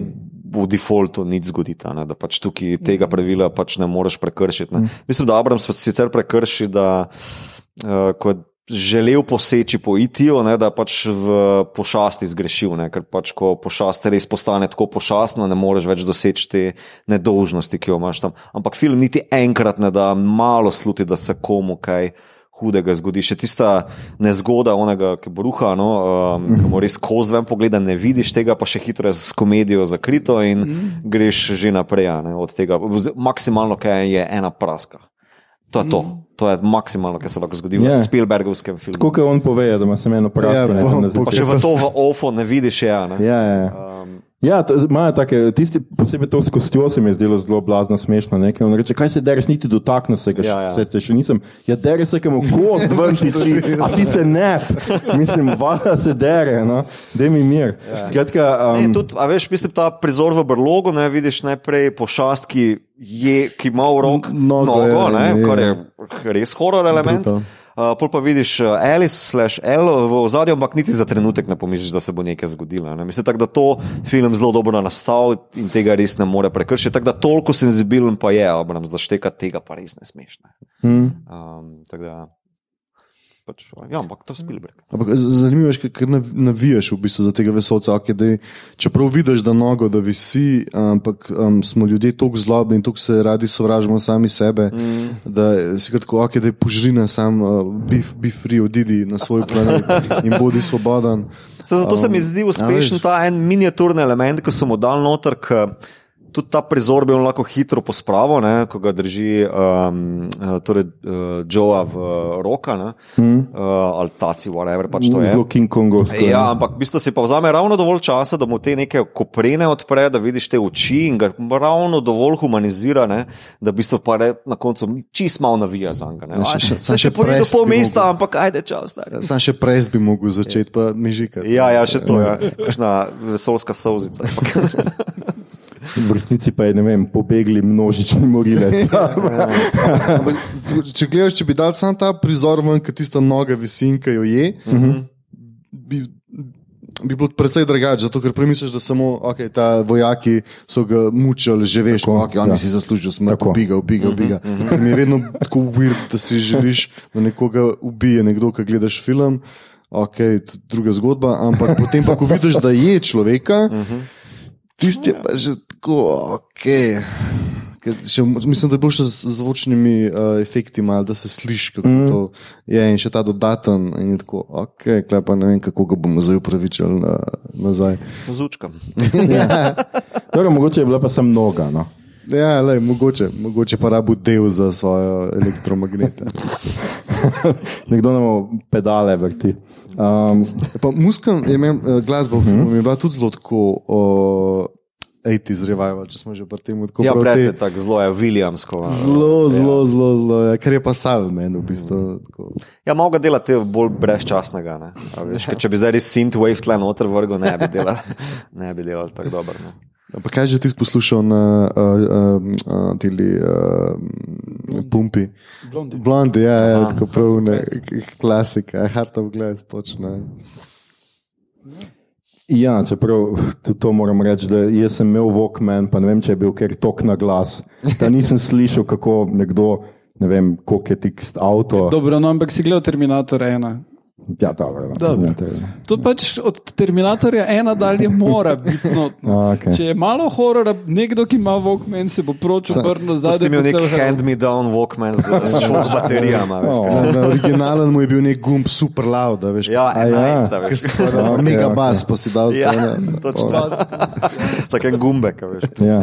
v defaultu nič zgoditi, ne? da pač tukaj tega pravila pač ne moreš prekršiti. Ne? Mislim, da Abrams sicer prekrši, da uh, ko je želel poseči po IT-ju, da je pač v pošasti zgrešil, ne? ker pač ko pošast res postane tako pošastna, ne moreš več doseči te nedolžnosti, ki jo imaš tam. Ampak film niti enkrat ne da malo sluti, da se komu kaj hudega zgodi. Še tista nezgoda, onega, ki bruha, no, um, ki mu res koz ven pogleda, ne vidiš tega, pa še hitro je s komedijo zakrito in mm. greš že naprej. a Ne, od tega. Maksimalno, kaj je ena praska. To je to. To je maksimalno, kar se lahko zgodi v Ja. Spielbergovskem filmu. Kot on pove, da ima semeno Ja, prasko. ne, po- po- Pa še v to v ofo ne vidiš, ja. Ne? Ja, ja, ja. Um, Ja, to- imajo take, tisti, posebej to s kostjo se mi je zdelo zelo blazno smešno. Ne? On reče, kaj se dereš, niti dotakne se ga, Ja, ja, se še nisem. Ja, dere se, kam kost ven tiči, a ti se ne. Mislim, valjda se dere, no? daj mi mir. Ja. Skratka, Ne, um, tudi, a veš, mislim, ta prizor v brlogu, ne vidiš najprej pošast, ki, je, ki ima v roki Nogo, nogo, ja, ne, ja. kar je res horor element. Brutal. Uh, pol pa vidiš uh, Alice slash L v ozadju, ampak niti za trenutek ne pomisliš, da se bo nekaj zgodilo. Ne? Mislim, tak, da to film zelo dobro nastavi in tega res ne more prekršiti. Tako da toliko senzibilen pa je, Abrams, da šteka tega pa res ne smeš. Ne? hm, Um, da, pač, ja, ampak to je Spielberg. Ampak zanimivo je, ker nav- navijaš v bistvu za tega vesolca. Okay, dej, čeprav vidiš, da nogo, da visi, ampak um, smo ljudje tako zlobni in tako se radi sovražimo sami sebe, mm. da si kar tako, okay, da je požrina sam, uh, be, be free, odidi na svoj planet in bodi svoboden. Se, zato um, se mi zdi uspešen veš. ta en miniaturni element, ki so mu dal noter. K, tudi ta prizor bi lahko hitro pospravil, ne, ko ga drži um, uh, torej, uh, Joea v roka ne, Hmm. uh, ali taci, whatever pač to je. Zelo King Kongovsko. Ja, ampak v bistvu si pa vzame ravno dovolj časa, da mu te neke koprene odpre, da vidiš te oči in ga ravno dovolj humanizira, ne, da v bistvu pa re, na koncu čist malo navija za njega. Ja, Se še pori do pol mesta, mogel. ampak ajde čas. stari. Sam še prej bi mogel začeti, pa mi žika. Ja, ja, še to je. Ja. Kakšna vesolska solzica. V resnici pa je, ne vem, pobegli množični morilec. Ampak, če gledaš, če bi dal sam ta prizor ven, ki tista noga visinka jo je, uh -huh. bi, bi bilo precej drugače, zato ker premisliš, da samo okay, ta vojaki so ga mučili, že veš, Tako, okay, oni ja. ja. si zaslužijo smrt, Tako. ubiga, ubiga, ubiga. Ker mi je vedno tako weird, da si želiš, da nekoga ubije nekdo, ki gledaš film. Ok, to je druga zgodba, ampak potem pa, ko vidiš, da je človeka, tisti je pa že tako, ok. Ker Še, mislim, da je bolj še z zvočnimi uh, efekti, malo, da se sliši, kako mm. to je. In še ta dodaten, in je tako, ok, klej pa ne vem, kako ga bomo zdaj upravičili na, nazaj. Z učkam. Dobro, mogoče je bila pa sem noga. No. Ja, lej, mogoče, mogoče pa rabu del za svoje elektromagnete. Nekdo nam pedale vrti. Um, Pa muskam, je imel, uh, glasba v filmu je bila tudi zelo tako. Uh, Ejti zrevajo, če smo že pri tem tako Ja, pred te- je tako zelo je Williamsko. a, Zelo, ja. zelo, zelo, zelo, ja, kar je pa Salmen v bistvu. tako. Ja, malo ga delati bolj brezčasnega. Ne? A Veš, ker če bi zdaj res synthwave tle noter vrgel, ne bi delali, ne bi delali tako dobro. No. Pa kaj že ti poslušal na uh, uh, uh, tili uh, pumpi? Blondi. Blondi, ja, ja Aha. tako prav, ne, k- klasika, Heart of Glass, točno. ja, čeprav tudi to moram reči, da jaz sem imel Walkman, pa ne vem, če je bil ker tok na glas, da nisem slišal, kako nekdo, ne vem, koliko je tikst avto. Dobro, no, ampak si gledal Terminator 1. Ja, dobro. No, Dobro. to pač od Terminatorja ena dalje mora biti notno. A, okej. Če je malo horora, nekdo, ki ima Walkman, se bo proč obrnil Zdaj zadaj. ste imeli nek cel hand me down Walkman z, šok baterijama. Oh. Na, na originalen mu je bil nek gumb super loud, da veš. Ja, A ja. 11, Ker veš. si pa dal Ok, mega ok. bas, pa si dal Ja, vse. točno. Tako en gumbek, a veš. Ja.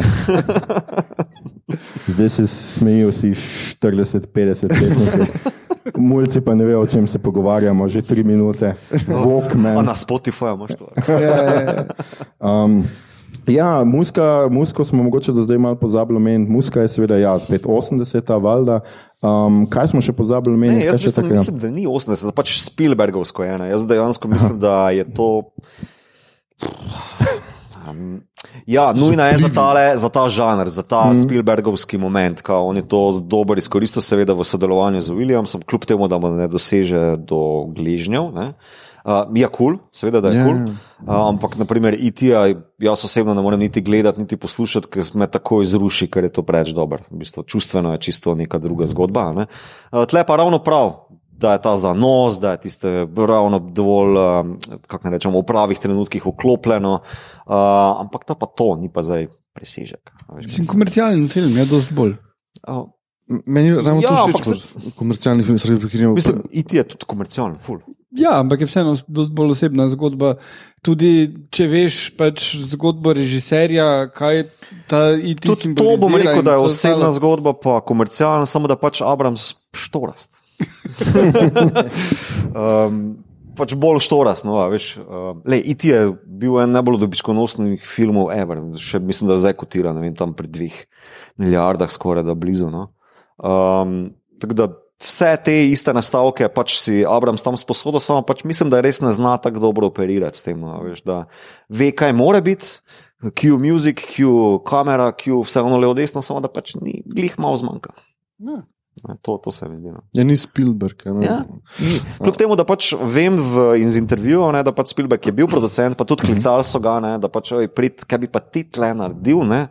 Zdaj se smejijo vsi 40-50 letniki. Mulci pa ne vejo, o čem se pogovarjamo, že tri minute. Walkman. na Spotifyju imaš to. Um, ja, muska, musko smo mogoče do zdaj malo pozabili omeniti. Muska je seveda, ja, spet 80-ta, valjda. Um, kaj smo še pozabili Ne, omeniti? jaz mislim, takega? mislim, da ni 80, pač Spielbergovsko je. Ne. Jaz dejansko mislim, da je to. Um, ja, nujna je za, tale, za ta žanr, za ta mm. Spielbergovski moment. Kao, on je to dobro izkoristil, seveda v sodelovanju z Williamsom, kljub temu, da mu ne doseže do gležnjev. Ne. Uh, je kul, cool, seveda da je Ja. kul. Cool. Uh, ampak, naprimer, IT-ja, jaz osebno ne morem niti gledati, niti poslušati, ker me tako izruši, ker je to preveč dobro. V bistvu, čustveno je čisto neka druga zgodba. Ne? Uh, tle pa ravno prav. Da je ta zanos, da je tiste ravno dovolj, um, kako ne rečemo, v pravih trenutkih vklopljeno, uh, ampak to pa to, ni pa zdaj presežek. Mislim, komercialen film je dosti bolj. Uh, Meni je ravno Ja, to ampak všeč, kot komercialni film, sredi prekinjamo. mislim, IT je tudi komercialen, ful. Ja, ampak je vseeno dosti bolj osebna zgodba. Tudi če veš pač zgodbo režiserja, kaj ta IT Tudi to bom rekel, da je osebna ostalo. zgodba, pa komercialna, samo da pač Abrams štorast. um, pač bolj štorast. No, veš, uh, le, IT je bil en najbolj dobičkonosnih filmov ever. Še mislim, da zdaj kotira, ne vem, tam pri dveh milijardah, skoraj da blizu. No. Um, tako da vse te iste nastavke pač si Abrams tam sposodil, samo pač mislim, da res ne zna tako dobro operirati s tem. No, veš, da ve, kaj more biti. Q music, Q kamera, Q vse ono levo desno, samo da pač ni, glih malo zmanjka. Ne, To, to se mi zdi. No. Ja, ni Spielberg. a Ne? Ja, ni. Kljub temu, da pač vem v, iz intervjujev, ne, da pač Spielberg je bil producent, pa tudi klicali so ga, ne, da pač oj, prid, kaj bi pa ti tle naredil. Ne,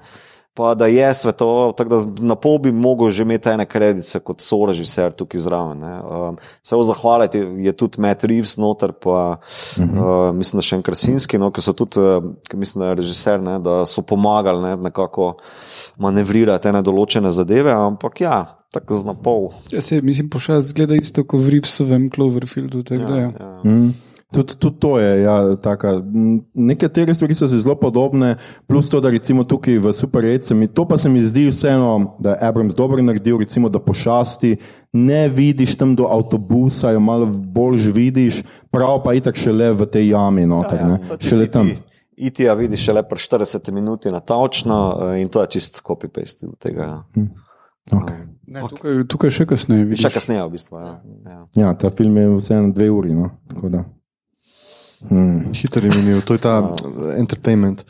Pa da je svetoval, tako da na pol bi mogel že imeti ene kredice kot sorežiser tukaj zraven. ne. Um, se zahvaliti je tudi Matt Reeves noter, pa uh -huh. uh, mislim, da še en Krasinski, no, ki so tudi, uh, ki mislim, da je režiser, ne, da so pomagali ne, nekako manevrirati ene določene zadeve, ampak ja, tako z napol. Ja, se, mislim, pošast zgleda isto kot v Rivsovem Cloverfieldu. tako da Ja, Ja. Mm. Tudi, tudi to je. Ja, taka, nekatere stvari so zelo podobne, plus to, da recimo tukaj v Super 8, se mi, to pa se mi zdi vseeno, da je Abrams dobro naredil, recimo, da pošasti ne vidiš tam do avtobusa, jo malo bolj vidiš, prav pa itak šele v tej jami noter, ja, ja, šele tam. Iti, a vidiš šele pri 40 minuti na točno in to je čist copy-paste tega. Hm. Okay. Ne, tukaj, tukaj še kasneje. Vidiš. Še kasneje, v bistvu. Ja. Ja. ja, ta film je vseeno dve uri. No? tako da. Hmm. Hiter je minil, to je ta entertainment.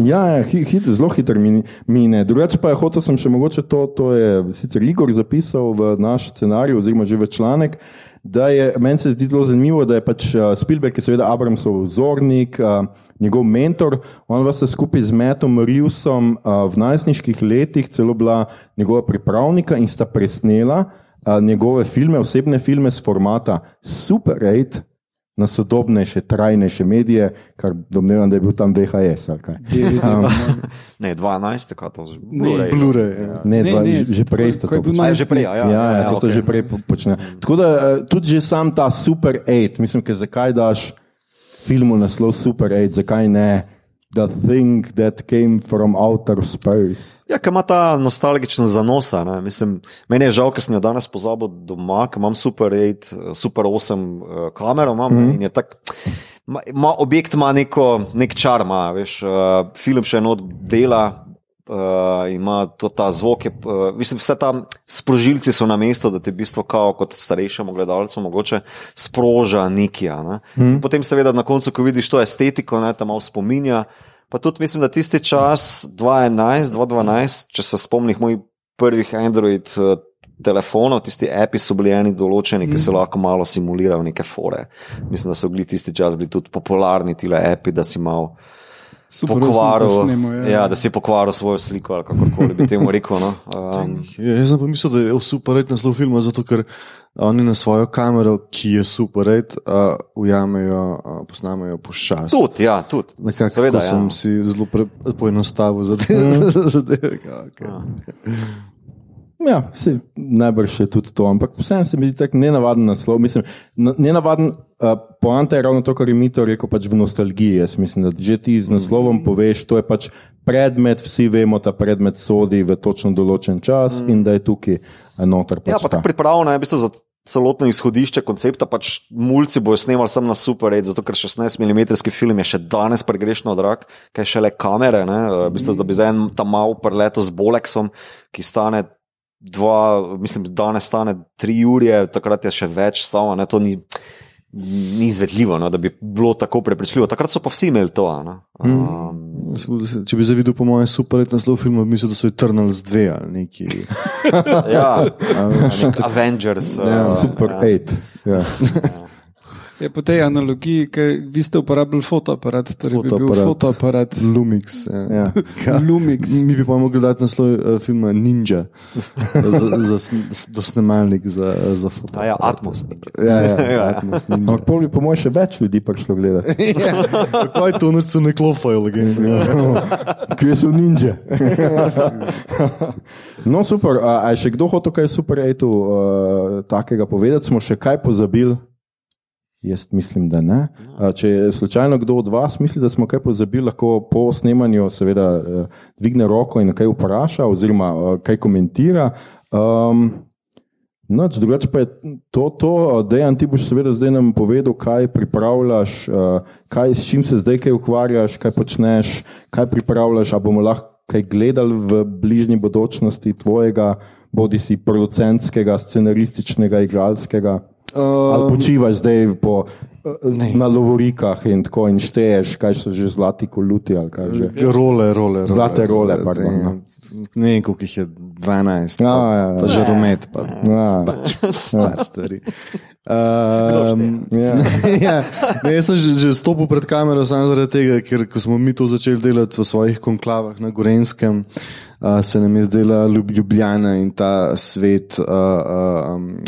Ja, ja hi, hit, zelo hiter mine. Drugače pa je hotel sem še mogoče to, to je sicer Igor zapisal v naš scenarij oziroma že v članek, da je, meni se zdi zelo zanimivo, da je pač uh, Spielberg, ki je seveda Abramsov vzornik, uh, njegov mentor, on vas je skupaj z Metom Reevesom v najstniških letih celo bila njegova pripravnika in sta presnela njegove filme, osebne filme z formata Super 8 na sodobnejše, trajnejše medije, kar domnevam, da je bil tam VHS. ali kaj. Um, Ne, 12, kaj to že Ne, Blu-ray, ja. ne, Ne, dva, ne, že prej ste to počeli. Že prej, ja, ja, Ja, ja, to okay. že prej po- počeli. Tako da eh, tudi že sam ta Super 8, mislim, ker zakaj daš filmu naslov Super 8, zakaj ne The Thing That Came from Outer Space. Ja, ker ima ta nostalgičen zanos. Mislim, meni je žal, ker sem jo danes pozabil doma, ker imam super 8, super 8 uh, kamero, imam, mm. je tak. Ma, ma, objekt ima neko, nek čar, ima, veš, uh, film še eno dela. Uh, ima to ta zvok, je, uh, mislim, vse tam sprožilci so na mestu, da ti v bistvu, kao, kot starejšemu gledalcu, mogoče sproža nekaj. Ne? Mm. Potem, seveda, na koncu, ko vidiš to estetiko, ne, tam malo spominja. Pa tudi mislim, da tisti čas 2011, 2012, če se spomnim mojih prvih Android eh, telefonov, tisti api so bili eni določeni, ki so lahko malo simulirali neke fore. Mislim, da so bili tisti čas bili tudi popularni ti api, da si mal Super, pokvaril, snemo, ja. ja, da si pokvaril svojo sliko ali kako bi temu rekel. No. Um, Ja, jaz sem pa mislil, da je super red naslov filma, zato ker oni na svojo kamero, ki je super red, uh, ujamejo, uh, posnamejo pošast. tudi, ja, tudi. Nekako Seveda, tako ja. sem si zelo pre- poenostavil zadeve. zadeve ja, okay. Ja, se, najbrž je tudi to, ampak vseeno se mi zdi tako nenavaden naslov. Mislim, na- nenavaden uh, poanta je ravno to, kar je Mito rekel pač v nostalgiji. Jaz mislim, da že ti z naslovom poveš, to je pač predmet, vsi vemo, ta predmet sodi v točno določen čas mm. in da je tukaj noter. Pač Ja, pa ta. tako pripravljeno je v bistvu za celotno izhodišče koncepta. Pač mulci bojo snemali sem na super red, zato ker 16 mm film je še danes pregrešno drag, kaj šele kamere. Ne? V bistvu, da bi za en tam mal preletel z Bolexom, ki stane. Dva, mislim, danes stane tri ure, takrat je še več stava, ne, to ni, ni izvedljivo, no, da bi bilo tako prepričljivo. Takrat so pa vsi imeli to. Ne, um, Če bi zavidel, po mojem, super red naslov filma, bi mislil, da so Eternals 2 ali neki. ja, nek Avengers. Ja, uh, Super 8. Ja. Je po tej analogiji, ki vi ste uporabljali fotoaparat, torej fotoaparat. bi bil Fotoaparat. fotoaparat Lumix. Ja. Ja. Lumix. Mi bi pa mogli dati naslov uh, filma Ninja, za, za, za dosnemalnik za, za foto. A ja, Atmos. Ja, ja, Ja. Atmos. Ampak pol bi po mojem še več ljudi prišlo gledati. Kaj to noč so ne klofajo, legende. Kje so ninja? no, super. A, a je še kdo hotel kaj super etu uh, takega povedati? Smo še kaj pozabili? Jaz mislim, da ne. Če je slučajno kdo od vas misli, da smo kaj pozabili, lahko po snemanju seveda uh, dvigne roko in kaj vpraša oziroma uh, kaj komentira. Um, Noč, drugače pa je to, to Dejan, ti boš seveda zdaj nam povedal, kaj pripravljaš, kaj, s čim se zdaj kaj ukvarjaš, kaj počneš, kaj pripravljaš, a bomo lahko kaj gledali v bližnji bodočnosti tvojega, bodi si producentskega, scenarističnega, igralskega. Ali Um, počivaš zdaj po, uh, na lovorikah in tako in šteješ, kaj so že zlati koluti ali že. Role, role, role. Zlate role, pardon, no. Ne vem, koliko jih je 12, Ja, pa, ja, ja. pa žaromet, pa Ja, par stvari. Um, ja. ja, ne, jaz sem že, že stopil pred kamero samo zaradi tega, ker ko smo mi to začeli delati v svojih konklavah na Gorenskem, uh, se nam je zdela Ljub- Ljubljana in ta svet uh, uh, um,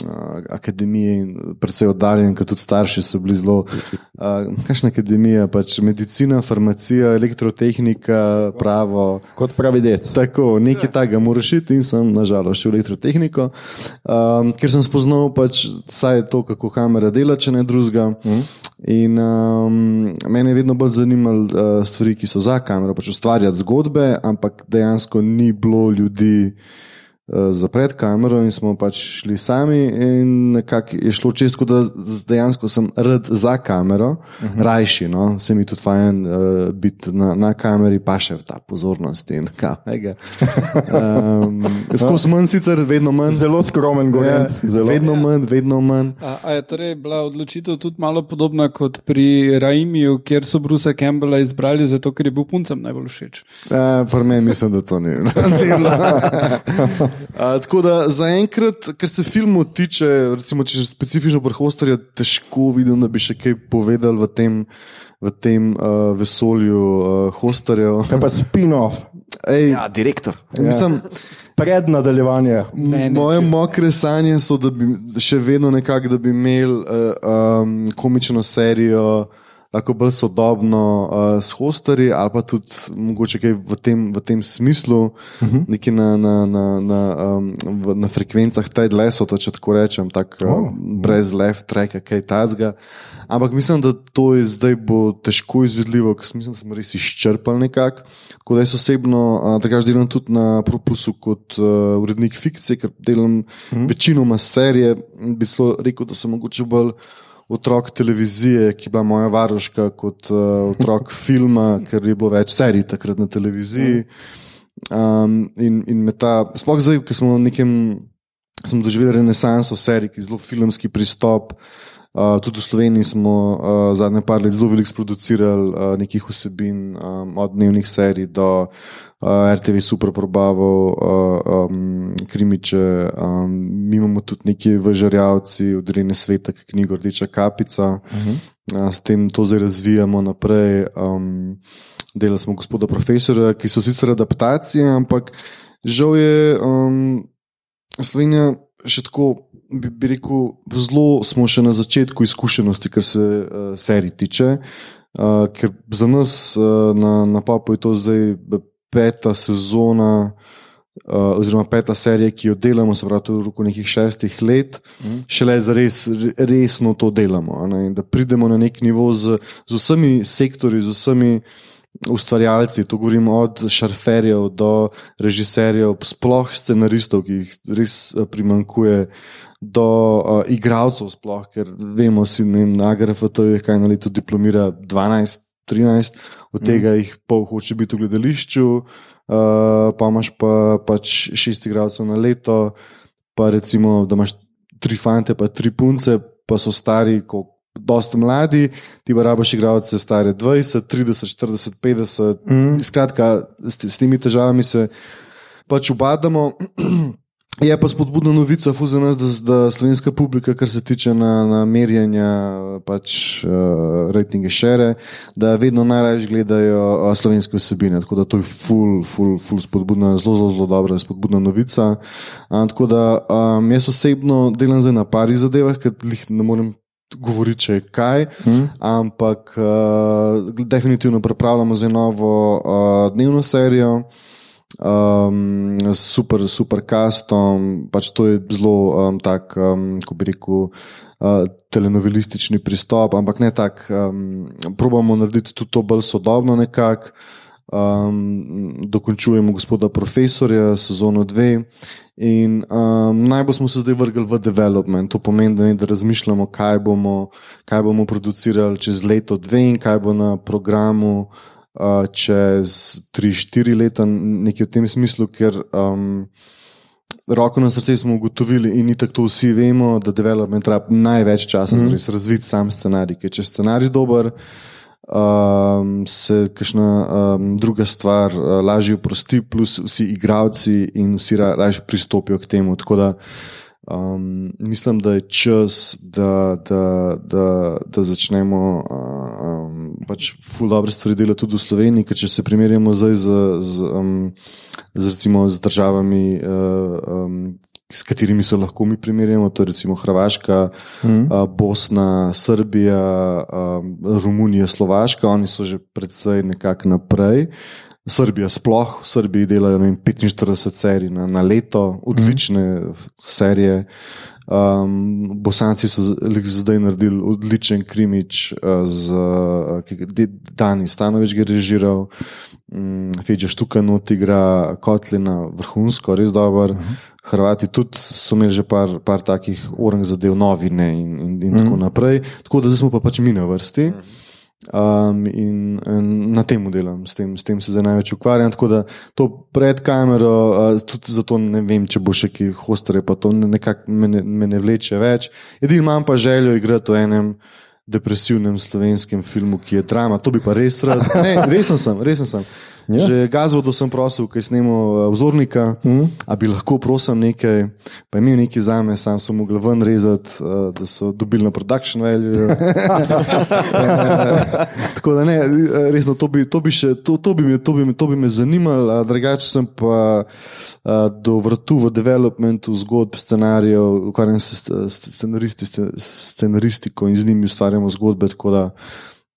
akademije, in predvsej oddaljen, ker tudi starši so bili zelo. Uh, kakšna akademija, pač medicina, farmacija, elektrotehnika, pravo. Kot pravi dec. Tako, nekaj takega moraš iti in sem nažalost šel v elektrotehniko, um, ker sem spoznal pač vsaj to, kako kamera dela, če ne drugega. Mm. In um, mene je vedno bolj zanimalo uh, stvari, ki so za kamero, pač ustvarjati zgodbe, ampak dejansko ni bilo ljudi uh, za pred kamero in smo pač šli sami. In nekako je šlo čez, da dejansko sem rad za kamero, uh -huh. rajši. No? Se mi tudi fajn uh, biti na, na kameri, pa še ta pozornost in kaj. Um, Skozi manj, sicer vedno manj. Zelo skromen Ja, gorenc. zelo. vedno manj, vedno manj. A, a je torej bila odločitev tudi malo podobna kot pri Raimiju, kjer so Brusa Campbella izbrali zato, ker je bil puncem najbolj všeč? Uh, Pri meni mislim, da to ni. ni bilo. Uh, tako da zaenkrat, kar se filmov tiče, recimo, če specifično pri Hosterju, težko vidim, da bi še kaj povedal v tem, v tem uh, vesolju uh, Hosterjev. Kaj pa spin-off, Ej, Ja, direktor. Mislim, pred nadaljevanjem. Moje mokre sanje so, da bi še vedno nekako, da bi imeli uh, um, komično serijo, tako bolj sodobno uh, s hosterji, ali pa tudi mogoče kaj v tem, v tem smislu, uh -huh. nekaj na, na, na, na, um, v, na frekvencah Ted Leso, če tako rečem, tak, uh, Oh. brez left tracka, kaj tazga. Ampak mislim, da to je zdaj bo težko izvedljivo, ker mislim, da smo res izčrpali nekako. Tako da jaz osebno uh, drugače delam tudi na Propusu kot uh, urednik fikcije, ker delam mm. večinoma serije. Bi rekel, da sem mogoče bolj otrok televizije, ki je bila moja varuška, kot uh, otrok filma, ker je bilo več serij takrat na televiziji. Um, in, in me ta, sploh zdaj, ki smo v nekem, smo doživeli renesanso serij, ki je zelo filmski pristop. Uh, tudi v Sloveniji smo uh, zadnje par let zelo veliko sproducirali uh, nekih vsebin, um, od dnevnih serij do uh, RTV super probavov, uh, um, krimiče. Um, mi imamo tudi neki vžarjavci, odrejene sveta, knjigo Rdeča kapica. Uh -huh. uh, s tem to zdaj razvijamo naprej. Um, Delali smo gospoda profesora, ki so sicer adaptacije, ampak žal je um, Slovenija še tako, bi, bi rekel, zelo smo še na začetku izkušenosti, kar se uh, serij tiče. Uh, ker za nas uh, na, na Papu je to zdaj peta sezona, uh, oziroma peta serija, ki jo delamo, se pravi, v roku nekih šestih let, mm. šele za res, resno to delamo. da pridemo na nek nivo z, z vsemi sektorji, z vsemi ustvarjalci, to govorimo od šarferjev do režiserjev, sploh scenaristov, ki jih res eh, primankuje. Do uh, igralcev, sploh, ker vemo, si ne, vem, na GRFT je kaj na leto diplomira 12, 13, od tega jih pol hoče biti v gledališču, uh, pa imaš pa, pač šest igralcev na leto, pa recimo, da imaš tri fante, pa tri punce, pa so stari, kot dosta mladi, ti pa rabiš igralce stare 20, 30, 40, 50. Mm. Skratka, s, s temi težavami se pač ubadamo. Je pa spodbudna novica za nas, da, da slovenska publika, kar se tiče na, na merjenja, pač uh, rejtinge šere, da vedno najraje gledajo uh, slovenske vsebine. Tako da to je ful, ful, ful spodbudna, zelo, zelo, zelo dobra spodbudna novica. Uh, tako da um, jaz osebno delam zdaj na parih zadevah, ker jih ne morem. Govoriti, če je kaj, hmm. ampak uh, definitivno pripravljamo za novo uh, dnevno serijo, um, super, super kastom. Pač to je zelo um, tak, um, ko bi rekel, uh, telenovelistični pristop, ampak ne tak. Um, probamo narediti tudi to bolj sodobno nekako. Um, dokončujemo gospoda profesorja, sezono dve. In um, najbolj smo se zdaj vrgli v development, to pomeni, da, ne, da razmišljamo, kaj bomo, kaj bomo producirali čez leto, dve in kaj bo na programu uh, čez tri, štiri leta, nekaj v tem smislu, ker um, roko na srce smo ugotovili in tako to vsi vemo, da development treba največ časa, mm -hmm. da razviti sam scenarij. Ker če je scenarij dober, um, se kakšna um, druga stvar uh, lažje oprosti, plus vsi igravci in vsi ra lažje pristopijo k temu. Tako da um, mislim, da je čas, da, da, da, da začnemo uh, um, pač ful dobre stvari delati tudi v Sloveniji, ker če se primerjamo zdaj z, z, um, z, recimo, z državami. Uh, um, S katerimi se lahko mi primerjamo, to je recimo Hrvaška, mm. Bosna, Srbija, um, Romunija, Slovaška, oni so že predvsej nekako naprej. Srbija, sploh v Srbiji delajo vem, 45 serij na, na leto, odlične mm. serije. Um, Bosanci so zdaj naredili odličen krimič, uh, z, uh, ki Dani Stanovič je režiral, um, Feđa Štukanut igra Kotlina, vrhunsko, res dober. Hrvati tudi so imeli že par, par takih orang zadev, novine in, in, in tako naprej. Tako da zdaj smo pa pač mi na vrsti. Um, in, in na tem delam, s tem, s tem se zdaj največ ukvarjam. Tako da to pred kamero, uh, tudi zato ne vem, če bo še ki hostere, pa to ne- nekako me, ne- me ne vleče več. Edino imam pa željo igrati v enem depresivnem slovenskem filmu, ki je drama. To bi pa res rad. Ne, resen sem, resen sem. Ja. Že Gazvodo sem prosil, ki je snemal uh, vzornika, mm. a bi lahko prosil nekaj, pa je imel nekaj za me, sam sem mogel ven rezati, uh, da so dobili na production value. Tako da ne, resno, to bi, to bi, še, to, to bi, me, to bi, me, to bi me zanimalo, drugače sem pa a, do vrtu v developmentu zgodb, scenarijev, ukvarjam se s, scenaristi, scenaristiko in z njimi ustvarjamo zgodbe. Tako da,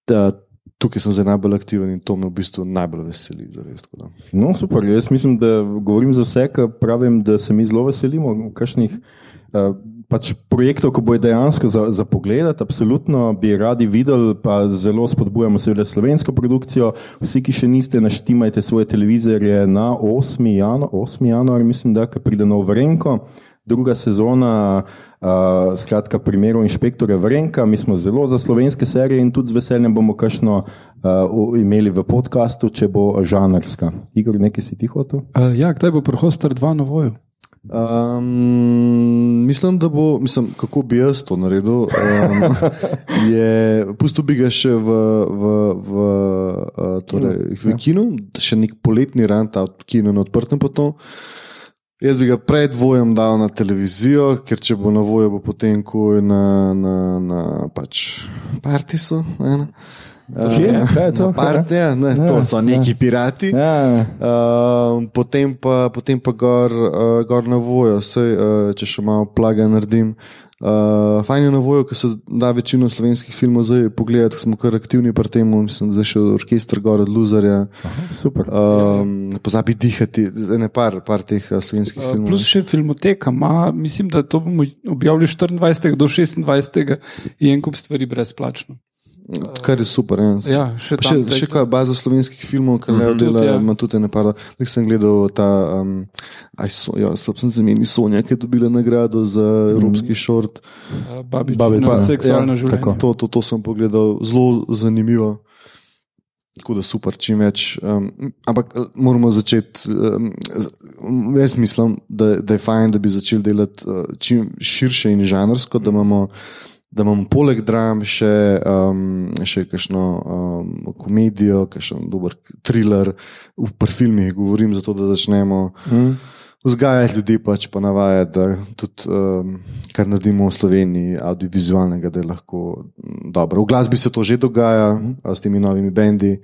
da tukaj sem zdaj najbolj aktiven in to me v bistvu najbolj veseli. Zares. No, super. Jaz mislim, da govorim za vse, kar pravim, da se mi zelo veselimo kakšnih uh, pač projektov, ko bo dejansko za, za pogled. Absolutno bi radi videli, pa zelo spodbujamo seveda slovensko produkcijo. Vsi, ki še niste, naštimajte svoje televizorje na 8. Janu, 8. januar, mislim, da pride nov Vrenko. Druga sezona, uh, skratka, primerov inšpektorja Vrenka. Mi smo zelo za slovenske serije in tudi z veseljem bomo kakšno uh, imeli v podkastu, če bo žanrska. Igor, nekaj si ti hotel? Uh, ja, kdaj bo Prohoster 2 na voju? Um, mislim, da bo, mislim, kako bi jaz to naredil. Um, je, pustil bi ga še v, v, v, uh, torej, v kinu, še nek poletni rant, ta kino na odprtem potom. Jaz bi ga pred vojem dal na televizijo, ker če bo na voju, bo potem ko je na, na, na pač partisu. ne. Že? Kaj je to? Na partija, ne, Ja, to so neki pirati. Ja, Uh, potem, pa, potem pa gor, uh, gor na vojo, Sej, uh, če še malo plaga naredim. Uh, fajn je na vojo, ker se da večino slovenskih filmov zdaj pogledati, smo kar aktivni pri tem, mislim, da še orkester gor od Luzarja. super. Um, ne pozabi dihati, ne par, par teh uh, slovenskih Uh, filmov. plus še filmoteka, ima, mislim, da to bomo objavili 24. do 26. in en kup stvari brezplačno. Kar je super. Ja. Ja, še Pa še, tam, še kaj baza slovenskih filmov, ki le Tudi, dela, ja. ima tudi ene par. Nek sem gledal ta, um, aj so, ja, slab sem zamenil, Sonja, ki je dobila nagrado za evropski šort. Uh, Babič, Babič, na ja. seksualno Ja, življenje. tako. To, to, to sem pogledal, zelo zanimivo. Tako da super, čim več. Um, ampak eh, moramo začeti. Um, jaz mislim, da, da je fajn, da bi začeli delati uh, čim širše in žanrsko, da imamo. Da imamo poleg dram še, um, še kakšno um, komedijo, kakšen dober thriller, v pri filmih govorim, zato da začnemo Mm. vzgajati ljudi, pač pa navajati, da tudi um, kar naredimo v Sloveniji, audiovizualnega, da je lahko mm, dobro. V glasbi se to že dogaja a, s temi novimi bendi,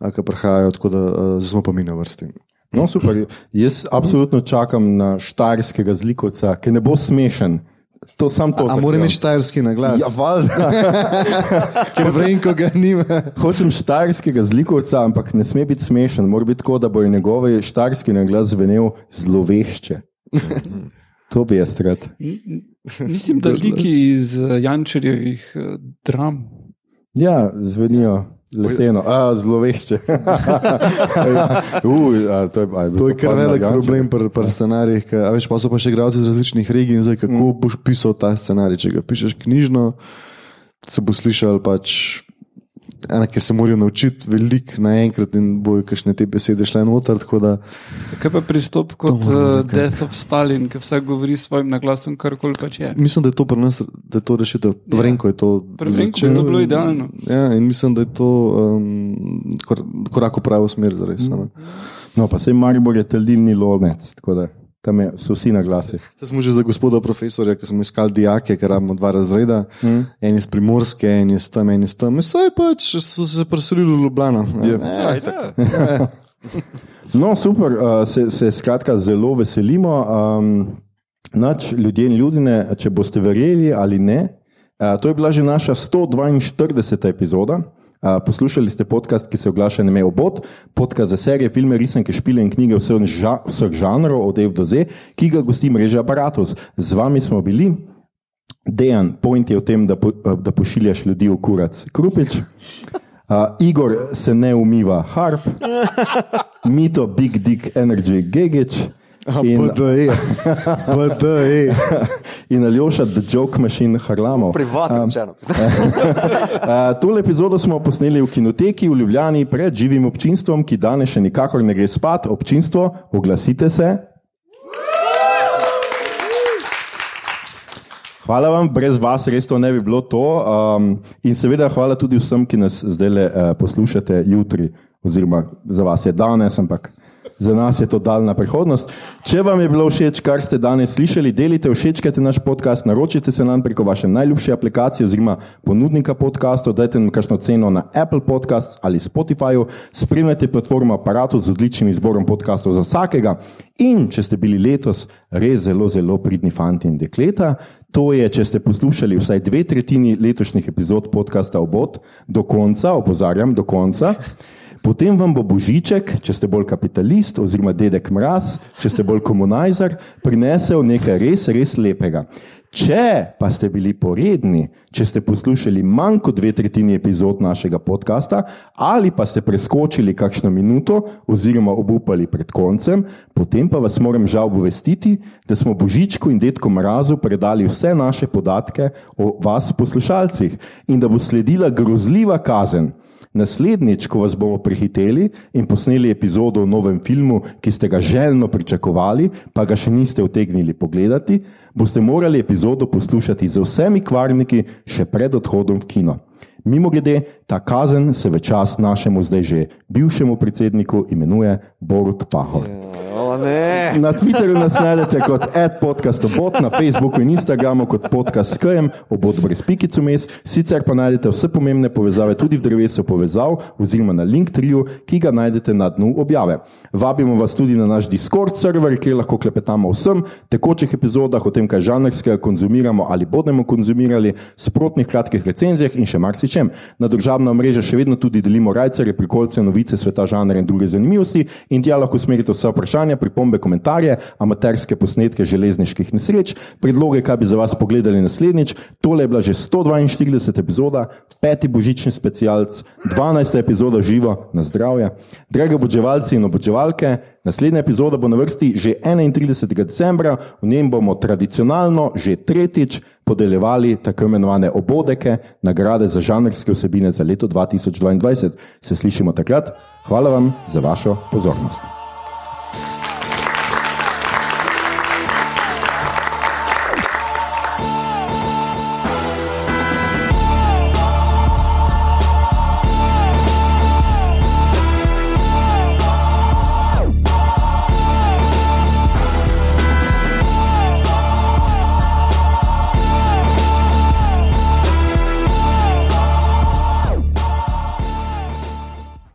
ki prihajajo, tako da a, zdaj smo pa mi na vrsti. No, super. Jaz absolutno čakam na štajerskega zlikovca, ki ne bo smešen. To sam to. A, a mora imeti štajerski na glas, Ja, valjda. ker vrenko ga nima. Hočem štajerskega zlikovca, ampak ne sme biti smešen. Mora biti tako, da bo njegov štajerski naglas zvenel zlovešče. To bi jaz rad. Mislim, da liki iz uh, Jančerjevih uh, dram. Ja, zvenijo leseno, a zlovešče. Uj, a, to je, a, To je kar velik problem pri pri scenarijih. ke- A veš, pa so pa še igralci iz različnih regij in zdaj kako mm. boš pisal ta scenarij. Če ga pišeš knjižno, se bo slišal pač. Ena, ker se morajo naučiti veliko naenkrat in bojo kakšne te besede šle noter. tako Da, Kaj pa pristop kot uh, Death of Stalin, ki vsak govori s svojim naglasom, karkoli pač je. mislim, da je to pri nas, da je to rešitev. Vrenko je to. Pri Vrenku je to bilo idealno. Ja, in mislim, da je to um, kor, korak v pravo smer. Zares, mm. No, pa se Maribor je trdilni lovec, tako da tam je, so vsi na glasi. Zdaj smo že za gospoda profesorja, ki smo iskali dijake, ker imamo dva razreda, mm. en je iz primorske, en je tam, en je tam. Vse pač so se preselili v Ljubljano. Ja. Ja, ja. No, super, uh, se, se skratka zelo veselimo. Um, nač, ljudje in ljudine, če boste verjeli ali ne, uh, to je bila že naša 142. epizoda. Poslušali ste podcast, ki se oglaša na Mejo Bot, podcast za serije, filme, risanke, špile in knjige vseh, ža, vseh žanrov, od F do Z, ki ga gosti mreža Apparatus. Z vami smo bili Dejan, point je v tem, da, po, da pošiljaš ljudi v kurac. Krupič. Uh, Igor se ne umiva, harp, mito, big dick energy, gegič. In, BDE, BDE. in Aljoša, The Joke Machine, Harlamov. Privatno rečeno. Tole epizodo smo posneli v kinoteki v Ljubljani pred živim občinstvom, ki danes še nikakor ne gre spat. Občinstvo, oglasite se. Hvala vam, brez vas res to ne bi bilo to. Um, in seveda hvala tudi vsem, ki nas zdaj le uh, poslušate jutri, oziroma za vas je danes, ampak za nas je to daljna prihodnost. Če vam je bilo všeč, kar ste danes slišali, delite, všečkajte naš podcast, naročite se nam preko vaše najljubše aplikacije oziroma ponudnika podcastov, dajte nam kakšno ceno na Apple Podcasts ali Spotifyju, spremljajte platformo aparatu z odličnim izborom podcastov za vsakega. In če ste bili letos res zelo, zelo pridni fanti in dekleta, to je, če ste poslušali vsaj dve tretjini letošnjih epizod podcasta Obot do konca, opozarjam, do konca. Potem vam bo Božiček, če ste bolj kapitalist, oziroma dedek mraz, če ste bolj komunajzer, prinesel nekaj res, res lepega. Če pa ste bili poredni, če ste poslušali manj kot dve tretjini epizod našega podcasta, ali pa ste preskočili kakšno minuto oziroma obupali pred koncem, potem pa vas moram žal obvestiti, da smo Božičku in detku Mrazu predali vse naše podatke o vas, poslušalcih, in da bo sledila grozljiva kazen. Naslednjič, ko vas bomo prehiteli in posneli epizodo o novem filmu, ki ste ga željno pričakovali, pa ga še niste utegnili pogledati, boste morali epizodo poslušati z vsemi kvarniki še pred odhodom v kino. Mimo grede, ta kazen se v čas našemu zdaj že bivšemu predsedniku imenuje Borut Pahor. O, ne. Na Twitterju nas najdete kot adpodcastobot, na Facebooku in Instagramu kot podcast s KM, obot brez pikic vmes, sicer pa najdete vse pomembne povezave tudi v drevesu povezav oziroma na Linktriju, ki ga najdete na dnu objave. Vabimo vas tudi na naš Discord server, kjer lahko klepetamo o vsem tekočih epizodah, o tem, kaj žanrskega konzumiramo ali bomo konzumirali, sprotnih kratkih recenzijah in še marsičem. Na družabna mreža še vedno tudi delimo rajcere, prikolce, novice, sveta žanra in druge zanimivosti in tja lahko smerite vse vprašanja, pripombe, komentarje, amaterske posnetke železniških nesreč, predloge, kaj bi za vas pogledali naslednjič. Tole je bila že 142 epizoda, peti božični specialc, 12. epizoda živo na zdravje. Drage oboževalci in oboževalke, naslednja epizoda bo na vrsti že 31. decembra, v njem bomo tradicionalno že tretjič podeljevali tako imenovane obodeke, nagrade za žanrske vsebine za leto 2022. Se slišimo takrat. Hvala vam za vašo pozornost.